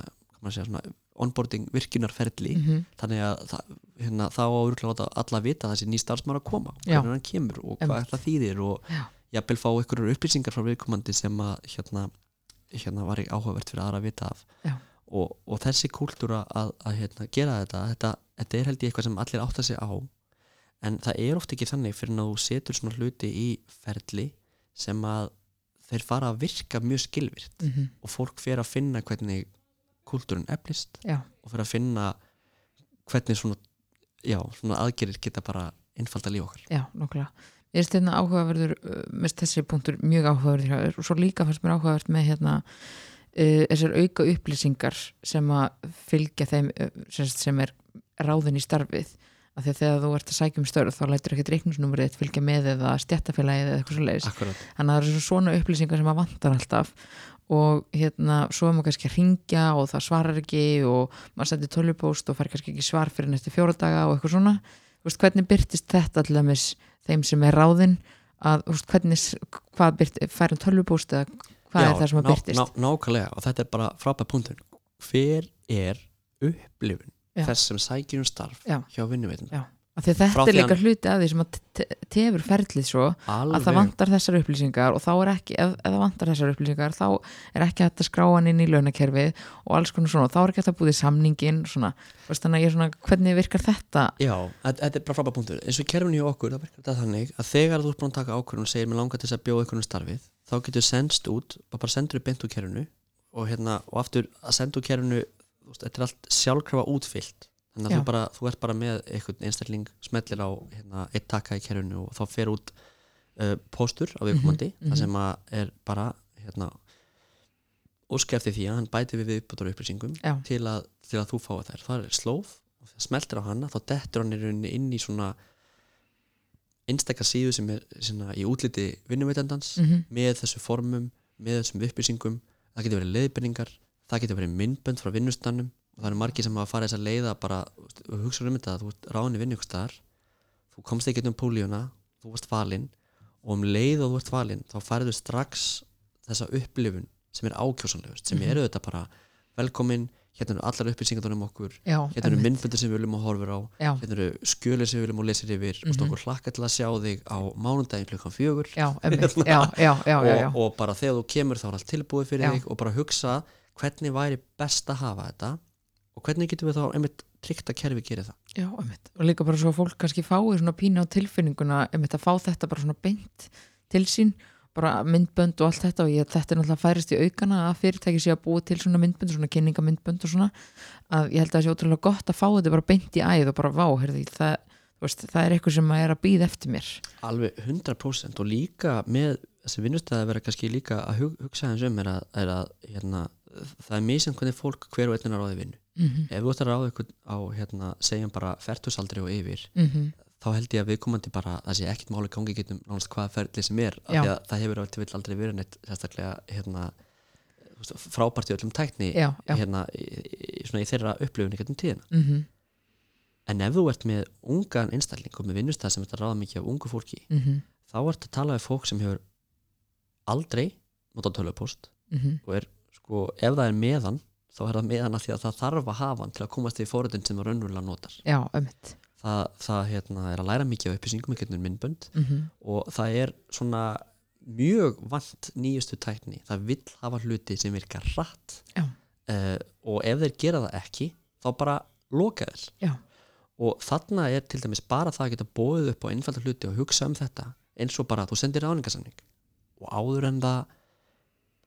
segja, svona onboarding virkunarferli mhm, þannig að það, hérna, þá áurlega láta alla vita að þessi ný starfsmaður að koma og Já. hvernig hann kemur og hvað það þýðir og Já. jafnvel fá einhverjur upplýsingar frá viðkomandi sem að hérna, hérna var ekki áhugavert fyrir aðra að vita af Já. og, og þessi kúltúra að, að hérna, gera þetta, þetta þetta er held ég eitthvað sem allir átta sig á en það er oft ekki þannig fyrir að þú setur svona hluti í ferli sem að þeir fara að virka mjög skilvirt mhm, og fólk fer að finna hvernig kúltúrun eflist já, og fyrir að finna hvernig svona, já, svona aðgerir geta bara einfalda líf okkar. Já, nokkula Ég veist hérna áhugaverður, uh, mest þessi punktur mjög áhugaverður og svo líka fannst mér áhugavert með hérna uh, þessar auka upplýsingar sem að fylgja þeim uh, sem er ráðin í starfið. Af því að þegar þú ert að sækja um störf þá lætur ekkert reikningsnúmerið fylgja með eða stjættafélagið eða eitthvað svo leiðis þannig að það eru svona upplýsingar sem að vantar alltaf. Og hérna svo er maður kannski að ringja og það svarar ekki og maður sendir tölvupóst og fær kannski ekki svar fyrir næstu fjóra daga og eitthvað svona. Veist, hvernig byrtist þetta til dæmis þeim sem er ráðinn? Að veist, hvernig, hvað byrt, fær hann tölvupóst eða hvað er það sem að ná, byrtist ná, Nákvæmlega. Og þetta er bara frábæð er þess sem sækir um starf Já. hjá Frá þetta er líka hann- hluti að því sem að te- te- tefur ferlið svo að það vantar þessar upplýsingar og þá er ekki, ef, ef það vantar þessar upplýsingar þá er ekki hægt að skrá hann inn í launakerfið og alls konar svona, þá er ekki hægt að búið samningin svona, er svona hvernig virkar þetta? Já, þetta er bara frábæð punktur. Eins og í kerfinu hjá okkur, það virkar þetta þannig að þegar þú ert búin að taka ákvörðun og segir mér langar til þess að bjóða ykkur um starfið þá getur sendst út, bara sendur upp beint úr kerfinu og hérna, og aftur að senda úr kerfinu, veist, þetta er allt sjálfkrafa útfyllt. Þannig að þú, bara, þú ert bara með einhvern einstakling smellir á hérna, eitt taka í kerfinu og þá fer út uh, póstur á viðkomandi Mhm, mhm. það sem að er bara hérna, óska eftir því að hann bæti við viðbútur upplýsingum til að, til að þú fáið þær. Það er það smeltir á hana þá dettur hann inn í svona einstakka síðu sem er svona, í útliti vinnuveitendans mm með þessu formum, með þessum upplýsingum. Það getur verið leiðbenningar það getur verið myndbönd frá vinnustannum og það eru margir sem hafa farið þess að leiða bara hugsa um þetta að þú ert ráðin í vinnu ykkur staðar þú komst ekki um pólíuna þú varst valinn og um leið og þú ert valinn þá færðu strax þessa upplifun sem er ákjósanlegust sem Mhm. eru þetta bara velkomin hérna eru allar upplýsingar um okkur já, hérna eru myndböndir sem við viljum að horfa á já, hérna eru skjölir sem við viljum að lesa yfir mm. -hmm. okkur hlakka til að sjá þig á mánudaginn klukkan fjögur já, og, og bara þegar þú kemur þá er allt tilbúið fyrir þig og bara hugsa hvernig væri best að hafa þetta og hvernig getum við þá einmitt tryggt að kerfi gerir það? Já, einmitt. og líka bara svo að fólk kannski fái svona pína á tilfinninguna einmitt að fá þetta bara svona beint til sín, bara myndbönd og allt þetta. Og ég, þetta er náttúrulega færist í aukana að fyrirtæki sé að búa til svona myndbönd svona kynningamyndbönd og svona að ég held að það sé ótrúlega gott að fá þetta bara beint í æð og bara vá, heyrði, það, veist, það er eitthvað sem er að býða eftir mér. Alveg 100% og líka með þessi vinnustæði að vera kannski líka að hug, hugsa hans um er að, er að hérna, það er misjant hvernig fólk hver og einn er að ráði vinnu mm -hmm. ef þú ætti að ráða ykkur á hérna, segjum bara fertusaldri og yfir Mm þá held ég að viðkomandi bara það sé ekkit máli gangi getum nánast hvaða ferli sem er af Já. því að það hefur vill aldrei verið neitt sérstaklega hérna, frábært í öllum tækni Já, já, hérna, í, í, í þeirra upplifun í getum tíðina mm en ef þú ert með ungan einstakling og með vinnustæð sem að ráða mikið af ungu fólki -hmm. þá ert að tala við fólk sem hefur aldrei notað tölvupóst -hmm. og er sko, ef það er meðan þá er það meðan að því að það þarf að hafa hann til að komast í fóruðin sem það raunverulega notar. Já, ömmit það, það hérna, er að læra mikið á upplýsingum í gegnum myndbönd mm og það er svona mjög vant nýjustu tækni. Það vill hafa hluti sem virkar rætt Já. og ef þeir gera það ekki þá bara loka þeir. Já. og þarna er til dæmis bara það að geta bóðið upp á einfalda hluti og hugsa um þetta eins og bara þú sendir ráningasamning og áður en það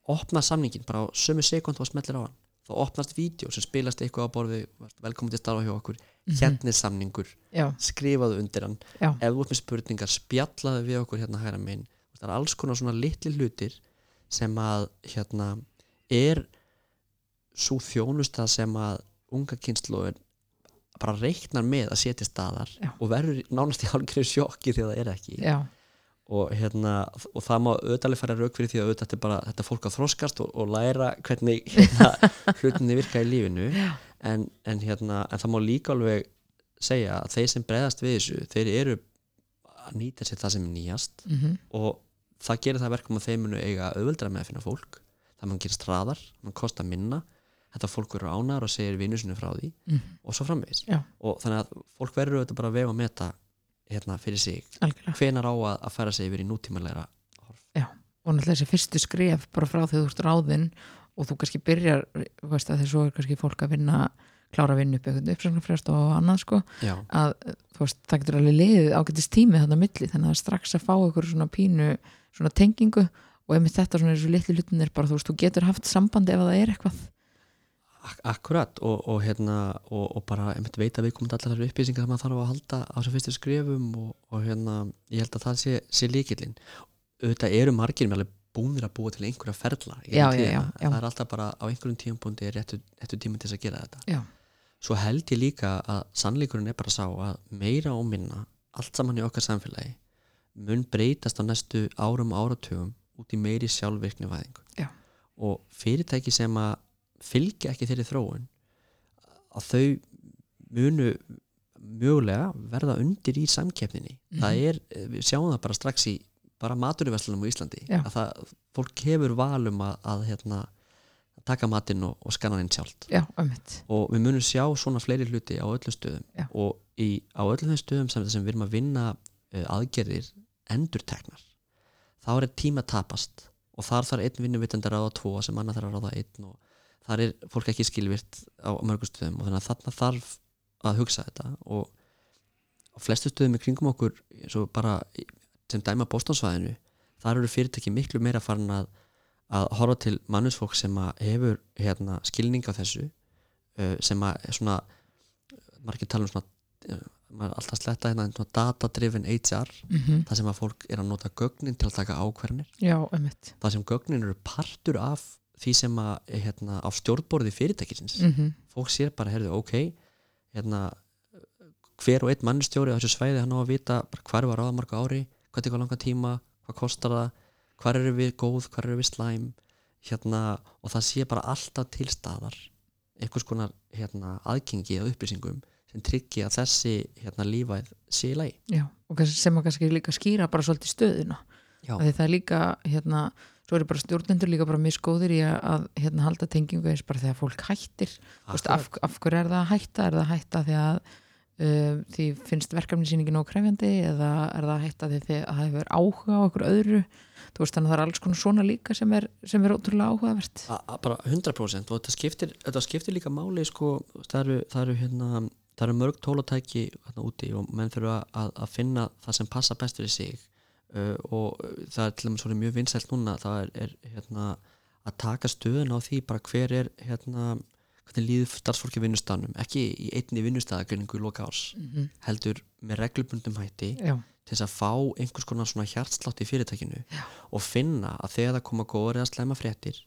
opna samningin bara á sömu sekund og smellir á hann. Þá opnast vídeo sem spilast eitthvað á borði velkomin til starfa hjá okkur. Mhm. hérna er samningur, já, skrifaðu undir hann. Já, ef ert með spurningar, spjallaðu við okkur hérna hægra megin, það er alls konar svona litli hlutir sem að hérna er svo þjónusta sem að unga kynslu bara reiknar með að setja staðar Já. og verður nánast í hálfgerðu sjokki þegar það er ekki. Já, og, hérna, og það má auðvitaðlega fara rauk fyrir því að auðvitað þetta er bara þetta fólk að þroskast og, og læra hvernig hérna, hlutinni virka í lífinu. En, en, hérna, en það má líka alveg segja að þeir sem breyðast við þessu þeir eru að nýta sér það sem er nýjast mm og það gerir það verkum að þeir munu eiga auðveldra með að finna fólk. Það mun gerast hraðar, það mun kosta minna. Þetta fólk verður ánar og segir vinnu sinu frá því Mhm. og svo framvegis. Já. og þannig að fólk verður auðvitað bara að vega að meta hérna fyrir sig. Algjörlega. Hvenar á að, að færa sig yfir í nútímanlegra og náttúrulega þessi fyrstu skref bara frá þegar þú ert ráðinn og þú kannski byrjar, veist að þessu er kannski fólk að vinna, klára að vinna upp eitthvað uppsögnarfrest og annað sko. Já, að þú veist, það getur alveg liðið ágætist tími þarna á milli, þannig að strax að fá eitthvað svona pínu, svona tengingu og ef með þetta svona þessu litlu hlutinir bara þú veist, þú getur haft sambandi ef það er eitthvað akkurat og, og, hérna, og, og bara veit að við komum allar upplýsingar sem maður þarf að halda á þessum fyrstu skrefum og, og hérna, ég held að það sé, sé líkillinn auðvitað eru margir með alveg búnir að búa til einhverja ferla Já, já, já, það er alltaf bara á einhverjum tímapunkti réttu, réttu tíma til þess að gera þetta. Já. svo held ég líka að sannleikurinn er bara sá að meira og minna allt saman í okkar samfélagi mun breytast á næstu árum áratugum út í meiri sjálfvirkni væðingu og fyrirtæki sem að fylgja ekki þeirri þróun að þau munu mögulega verða undir í samkeppninni Mhm. það er, við sjáum það bara strax í bara maturverslunum á Íslandi Já. að það, fólk hefur valum að, að hérna, taka matinn og, og skanna hann sjálft Já, og við munum sjá svona fleiri hluti á öllu stöðum Já. og í, á öllu þeim stöðum sem, sem við erum að vinna uh, aðgerðir endurteknar þá er tíma tapast og þar þarf einn vinnuvitandi að ráða tvo sem annar þarf að ráða einn og þar er fólk ekki skilvirt á mörgum stöðum og þannig að þarna þarf að hugsa þetta og á flestu stöðum í kringum okkur bara sem dæma bóstansvæðinu þar eru fyrirtæki miklu meira farin að, að horfa til mannusfólk sem hefur hérna, skilning á þessu uh, sem að svona margir tala um svona uh, maður er alltaf sletta hérna data-driven HR mm það sem að fólk er að nota gögnin til að taka ömmit það sem gögnin eru partur af því sem að hérna, á stjórnborði fyrirtækisins. Mm fólk sér bara, heyrðu, ok hérna, hver og einn mannstjóri á þessu svæði hann á að vita hvar var ráðamarka ári, hvað tekur langa tíma hvað kostar það, hvar eru við góð hvar eru við slæm hérna, og það sé bara alltaf til staðar einhvers konar hérna, aðgengi að upplýsingum sem tryggi að þessi hérna, lífæð sé í lagi. Já, og sem að kannski líka skýra bara svolítið stöðuna. Já. Því það er líka, hérna svo eru bara stjórnendur líka bara misgóðir í að, að hérna, halda tengingu eins bara þegar fólk hættir. Þú veist, af, af hverju er það að hætta? Er það að hætta því að um, því finnst verkefni síningin ókrefjandi eða er það að hætta að það hefur áhuga á okkur öðru? Þú veist þannig að það er alls konar svona líka sem er, sem er ótrúlega áhugavert. A, a, bara 100% og þetta skiptir, þetta skiptir líka máli sko, það eru, það eru, hérna, það eru mörg tólatæki hérna úti og menn þurfa að, að finna það sem passa best fyrir sig uh, og það er til dæmis svona mjög vinsælt núna það er, er hérna, að taka stöðun á því bara hver er hérna, hvernig líður starfsfólki á vinnustafnum ekki í einni vinnustafagreiningu í loka árs mm -hmm. heldur með reglubundum hætti Já, til þess að fá einhvers konar svona hjartslátt í fyrirtækinu Já. og finna að þegar það koma góður eða slæma fréttir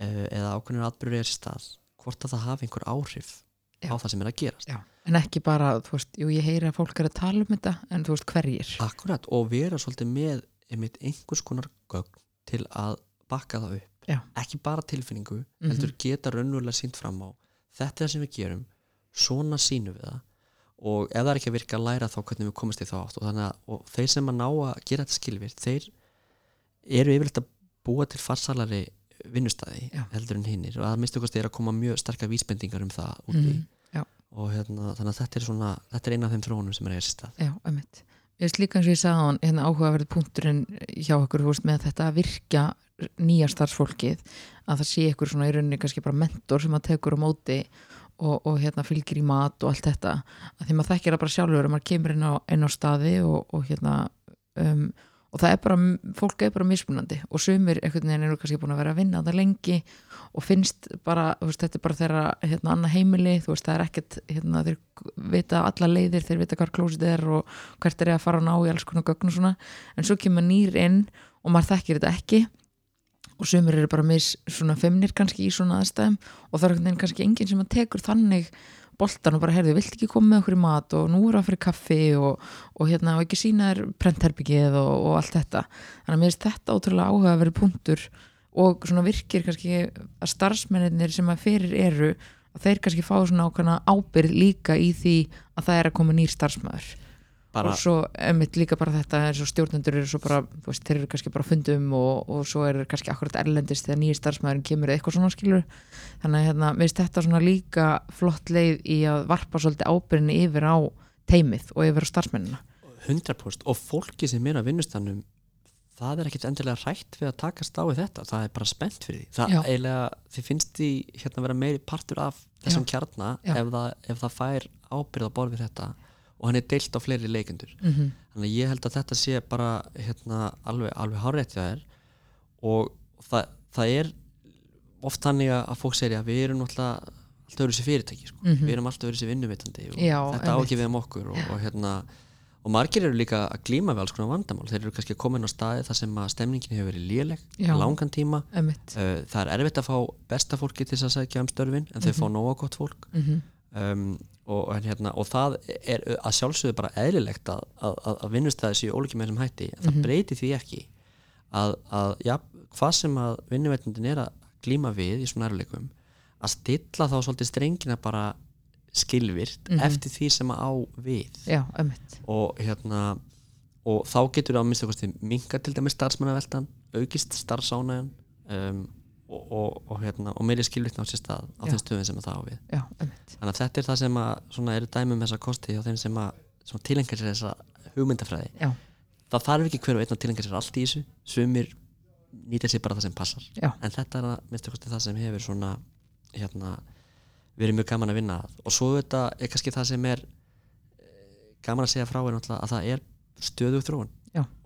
uh, eða ákveðnir atbyrður er stað hvort að það hafi einhver áhrif Já. á það sem er að gerast já, en ekki bara þú veist, jú ég heyri að fólk er að tala um þetta en þú veist hverjir Akkurat, og vera svolítið með einmitt einhvers konar gögn til að bakka það upp Já. ekki bara tilfinningu, Mhm. heldur geta raunverulega sínt fram á þetta er það sem við gerum svona sínum við það og ef það er ekki að virka að læra þá hvernig við komast í þá átt og, þannig að, og þeir sem að ná að gera þetta skilvirt þeir eru yfirleitt að búa til farsalari vinnustæði Já. heldur en hinnir og að minnstu kosti er að koma mjög sterkar vísbendingar um það úti Mhm, já. og hérna, þannig að þetta er svona þetta er eina af þeim þróunum sem er að sér stað Já, einmitt. Ég veist líka eins og ég sagði á hann, hérna áhugaverð punkturinn hjá okkur, veist, með þetta að virkja nýja starfsfólkið, að það sé ykkur svona í rauninni kannski bara mentor sem að tekur á móti og, og hérna fylgir í mat og allt þetta, að því maður þekkir það bara sjálfur að maður kemur inn á, inn á staði og, og hérna um, og það er bara, fólk er bara mismunandi og sumir einhvern veginn eru kannski búin að vera að vinna það lengi og finnst bara, veist, þetta er bara þeirra hérna, annað heimili, þú veist, það er ekkert hérna, þeir vita alla leiðir, þeir vita hvar klósið er og hvert er ég að fara að ná í alls konar gögn og svona, en svo kemur nýr inn og maður þekkir þetta ekki og sumir eru bara mis svona femnir kannski í svona aðstæðum og það er kannski enginn sem að tekur þannig boltan og bara heyrðu, vilt ekki koma með okkur í mat og nú er það fyrir kaffi og, og hérna, og ekki sína þér prentherbyggið og, og allt þetta. Þannig að mér finnst þetta ótrúlega áhuga að vera punktur og svona virkir kannski að starfsmennir sem að fyrir eru að þeir kannski fá svona ákvæmna ábyrð líka í því að það er að koma nýr starfsmæður bara, og svo emitt líka bara þetta eins og stjórnendur eru svo bara, þú veist, þeir eru kannski bara á fundum og, og svo er kannski akkurat erlendist þegar nýjir starfsmæðurinn kemur eða eitthvað svona skilur þannig að hérna, mér finnst þetta svona líka flott leið í að varpa svolítið ábyrðinni yfir á teimið og yfir á starfsmennina 100% og fólki sem er að vinnustannum það er ekkit endilega rætt við að takast á við þetta, það er bara spennt fyrir því það Já. eiginlega, þið finnst því hérna vera meiri partur af þessum Já. kjarna Já. ef ef það fær ábyrð og hann er deilt á fleiri leikendur mm -hmm. þannig að ég held að þetta sé bara hérna, alveg, alveg hárétt það er og það, það er oft þannig að fólk segja að við erum alltaf öðru sér fyrirtæki sko. Mhm. við erum alltaf öðru sér vinnuvitandi þetta á einmitt. ekki við um okkur og, og, hérna, og margir eru líka að glíma við alls konar vandamál þeir eru kannski inn á staði þar sem að stemningin hefur verið léleg langan tíma uh, það er erfitt að fá besta fólki til þess að segja um störfin en þau Mhm. fá nóga gott fólk mm um, og, hérna, og það er að sjálfsögðu bara eðlilegt að, að, að, að vinnustæði séu ólíki með þessum hætti en það Mhm. breyti því ekki að, að ja, hvað sem að vinnuveitundin er að glíma við í svona erleikum að stilla þá svolítið strengina bara skilvirt Mhm. eftir því sem að á við já, og hérna og þá getur það að mista kosti minga til dæmis starfsmannaveltan, aukist starfsánæðan um, og, og, og, hérna, og meiri skilvittna á sér stað á þeim stöðum sem að það á við. Já, þannig að þetta er það sem að svona eru dæmum þessa kosti og þeim sem að tilengar sér þessa hugmyndafræði. Já, það þarf ekki hver og einn að tilengar sér allt í þessu. Sumir nýtir sér bara það sem passar. Já. en þetta er að minnstu kosti það sem hefur svona hérna verið mjög gaman að vinna að. Og svo þetta er kannski það sem er eh, gaman að segja frá er náttúrulega að það er stöðug þróun.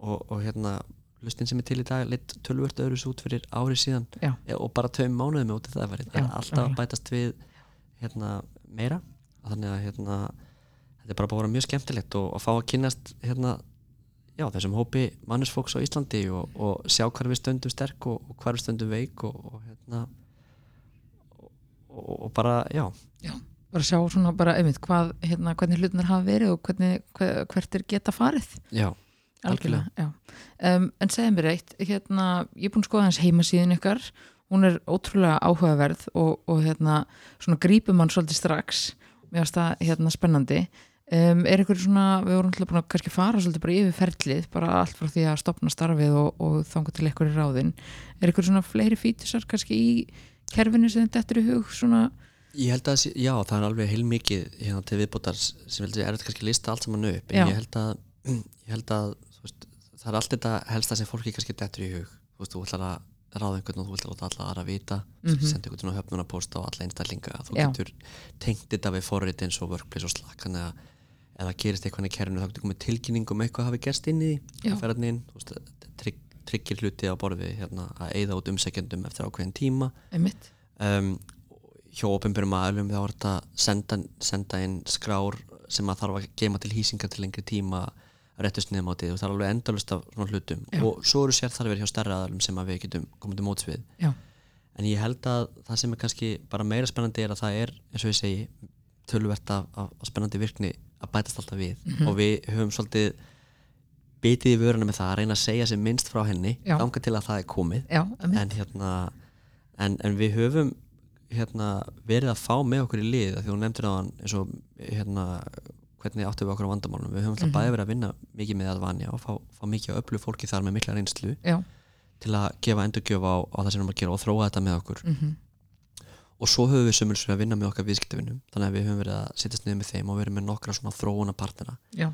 Og hérna lustin sem er til í dag lit tölvört öðrus út fyrir árið síðan. Já. e, og bara tveim mánuðum út í það það Já, er alltaf að bætast við hérna meira. Þannig að hérna þetta er bara búin að vera mjög skemmtilegt og að fá að kynnast hérna já, þessum hópi mannusfólks á Íslandi og, og sjá hvar við stöndum sterk og, og hvar við stöndum veik og, og hérna og, bara, já. Bara sjá svona bara, emitt, hvað, hérna, hvernig hlutinir hafa verið og hvernig, hver, hvert er geta farið. Já, algjörlega, já. Um, en segja mér eitt, hérna ég er búin að skoða hans heimasíðin ykkar. Hún er ótrúlega áhugaverð og, og hérna, svona grípum mann svolítið strax. Mér finnst það hérna spennandi. Um, er ykkur svona, við vorum alltaf búin að kannski fara svolítið bara yfir ferlið, bara allt frá því að stopna starfið og, og þangu til ykkur í ráðin er ykkur svona fleiri fítusar kannski í kerfinu sem þetta er í hug svona, Ég held að, já, það er alveg heilmikið hérna til viðbótar sem heldur er þetta kannski að lista allt saman upp en Já. ég held að, ég held að það er allt þetta helsta sem fólki kannski dettur í hug. Þú veist, þú ætlar að ráða einhvern og þú ætlar að láta alla aðra vita. Mm Mhm. senda einhvern og höfnuna posta á alla einstaklinga. Þú Já. getur tengt þetta við forrið eins og workplace og að ef það gerist eitthvað í kerfinu. Þá getur komið tilkynning um eitthvað hafi gerst inn í því trygg, tryggir hluti á borði hérna, að eyða út umsækjandum eftir ákveðin tíma. Um, hjá ofinbjörnum aðlum þá er þetta að senda, senda inn skrár sem að þarf að geima til hýsingar til lengri tíma réttust niðurmátið og það er alveg endalust af svona hlutum Já. og svo eru sér þarfir hjá stærra aðlum sem að við getum komið til móts við Já. en ég held að það sem er kannski bara meira spennandi er að það er eins og ég segi tölvert af, af, af spennandi virkni að bætast alltaf við Mhm. og við höfum svolítið bitið í vöruna með það að reyna að segja sem minnst frá henni ganga til að það er komið en hérna en, en við höfum hérna, verið að fá með okkur í lið því hún nefndir á hann eins og hérna, hvernig áttum við okkur á vandamálunum. Við höfum alltaf Mhm. bæði verið að vinna mikið með að vanja og fá, fá mikið að öllu fólki þar með mikla reynslu já, til að gefa endurgjöf á, á það sem við erum að gera og þróa þetta með okkur. Mm og svo höfum við sömulsur að vinna með okkar viðskiptavinnum þannig að við höfum verið að sittast niður með þeim og verið með nokkra svona þróuna partnera Já,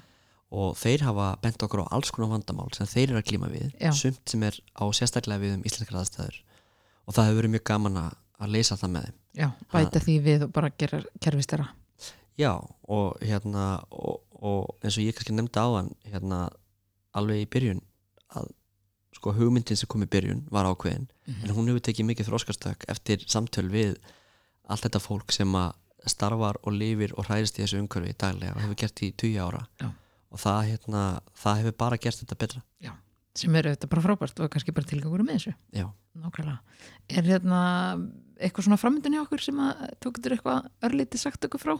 og þeir hafa bent okkur á alls konar vandamál sem þeir eru að glíma við Já. sumt sem er á sérstaklega við um íslenskar aðstæður já, og Já, hérna og, og eins og ég kannski nefndi áðan hérna alveg í byrjun að sko hugmyndin sem kom í byrjun var ákveðin en hún hefur tekið mikið þróskastökk eftir samtöl við allt þetta fólk sem að starfar og lifir og hræðist í þessu umhverfi daglega og hefur gert í 20 ára. Já. og það, hérna, það hefur bara gert þetta betra. Sem eru þetta bara frábært og kannski bara tilgangur með þessu. Já, Nákvæmlega. Er hérna eitthvað svona framöndin í okkur sem að getur eitthvað örlítið sagt okkur frá?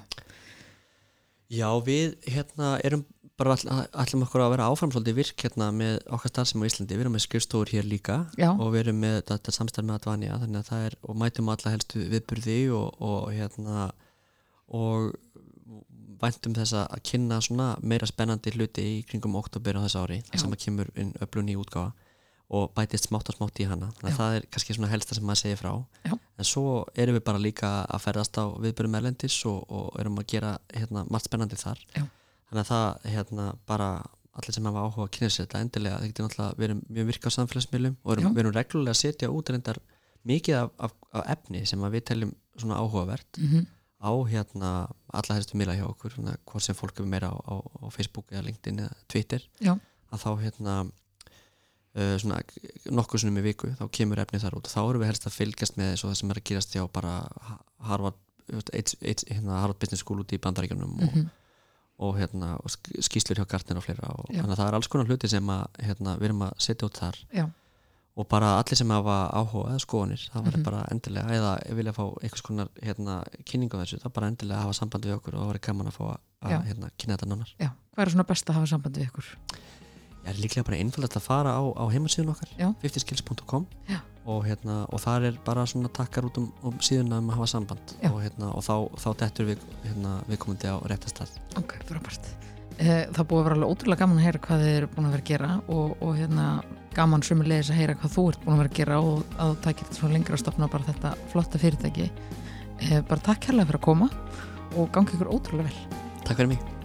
Já við hérna erum bara all, ætlum okkur að vera áfram svolítið virk hérna með okkar starfsem á Íslandi, við erum með skrifstofur hér líka Já, og við erum með þetta samstarf með Advanja þannig að það er, og mætum alla helstu viðburði og, og hérna og væntum þess að kynna svona meira spennandi hluti í kringum oktober á þessu ári, þar sem að kemur inn öflun í útgáfa og bætist smátt og smátt í hana. Þannig að það er kannski svona helsta sem maður segir frá. Já. en svo erum við bara líka að ferðast á viðbyrjum erlendis og, og erum að gera hérna, margt spennandi þar. Já. þannig að það hérna, bara allir sem hafa áhuga að kynna sér þetta endilega það getur náttúrulega erum mjög virka á samfélagsmiðlum og erum, við erum reglulega að setja út reyndar mikið af, af, af efni sem við teljum svona áhugavert mm á hérna alla helstu miðla hjá okkur. Svona, hvort sem fólk er meira á, á, á Facebook eða LinkedIn eða Twitter. Já. að þá hérna uh, svona nokkuð svona með viku þá kemur efnið þar út og þá erum við helst að fylgjast með svo það sem er að gerast hjá bara Ha- Harvard, hérna, Harvard Business School út í bandaríkjunum og, -hmm. og, hérna, og sk- skýslur hjá Gartner og fleira og Já. þannig að það er alls konar hluti sem að, hérna, við erum að setja út þar Já. og bara allir sem hafa áhuga eða skoðanir, það verður Mhm. bara endilega eða vilja fá einhvers konar hérna, kynningu á þessu, það bara endilega hafa sambandi við okkur og það verður gaman að fá að, hérna, kynna þetta nánar. Já, hvað er svona best að hafa sambandi við ykkur? Ég er líklega bara einfaldast að fara á, á heimasíðun okkar Já. 50skills.com Já. og, hérna, og þar er bara svona takkar út um, um síðuna um að hafa samband Já. og, hérna, og þá, þá dettur við hérna, viðkomandi á réttastað. Ok, frábært. Eh, Það búið að vera alveg ótrúlega gaman að heyra hvað þið eru búin að vera að gera og, og hérna gaman sömulegis að heyra hvað þú ert búin að vera að gera og að takir þetta svona lengra að stopna bara þetta flotta fyrirtæki. Eh, Bara takk hérlega fyrir að koma og gangi ykkur ótrúlega vel. Takk fyrir mig.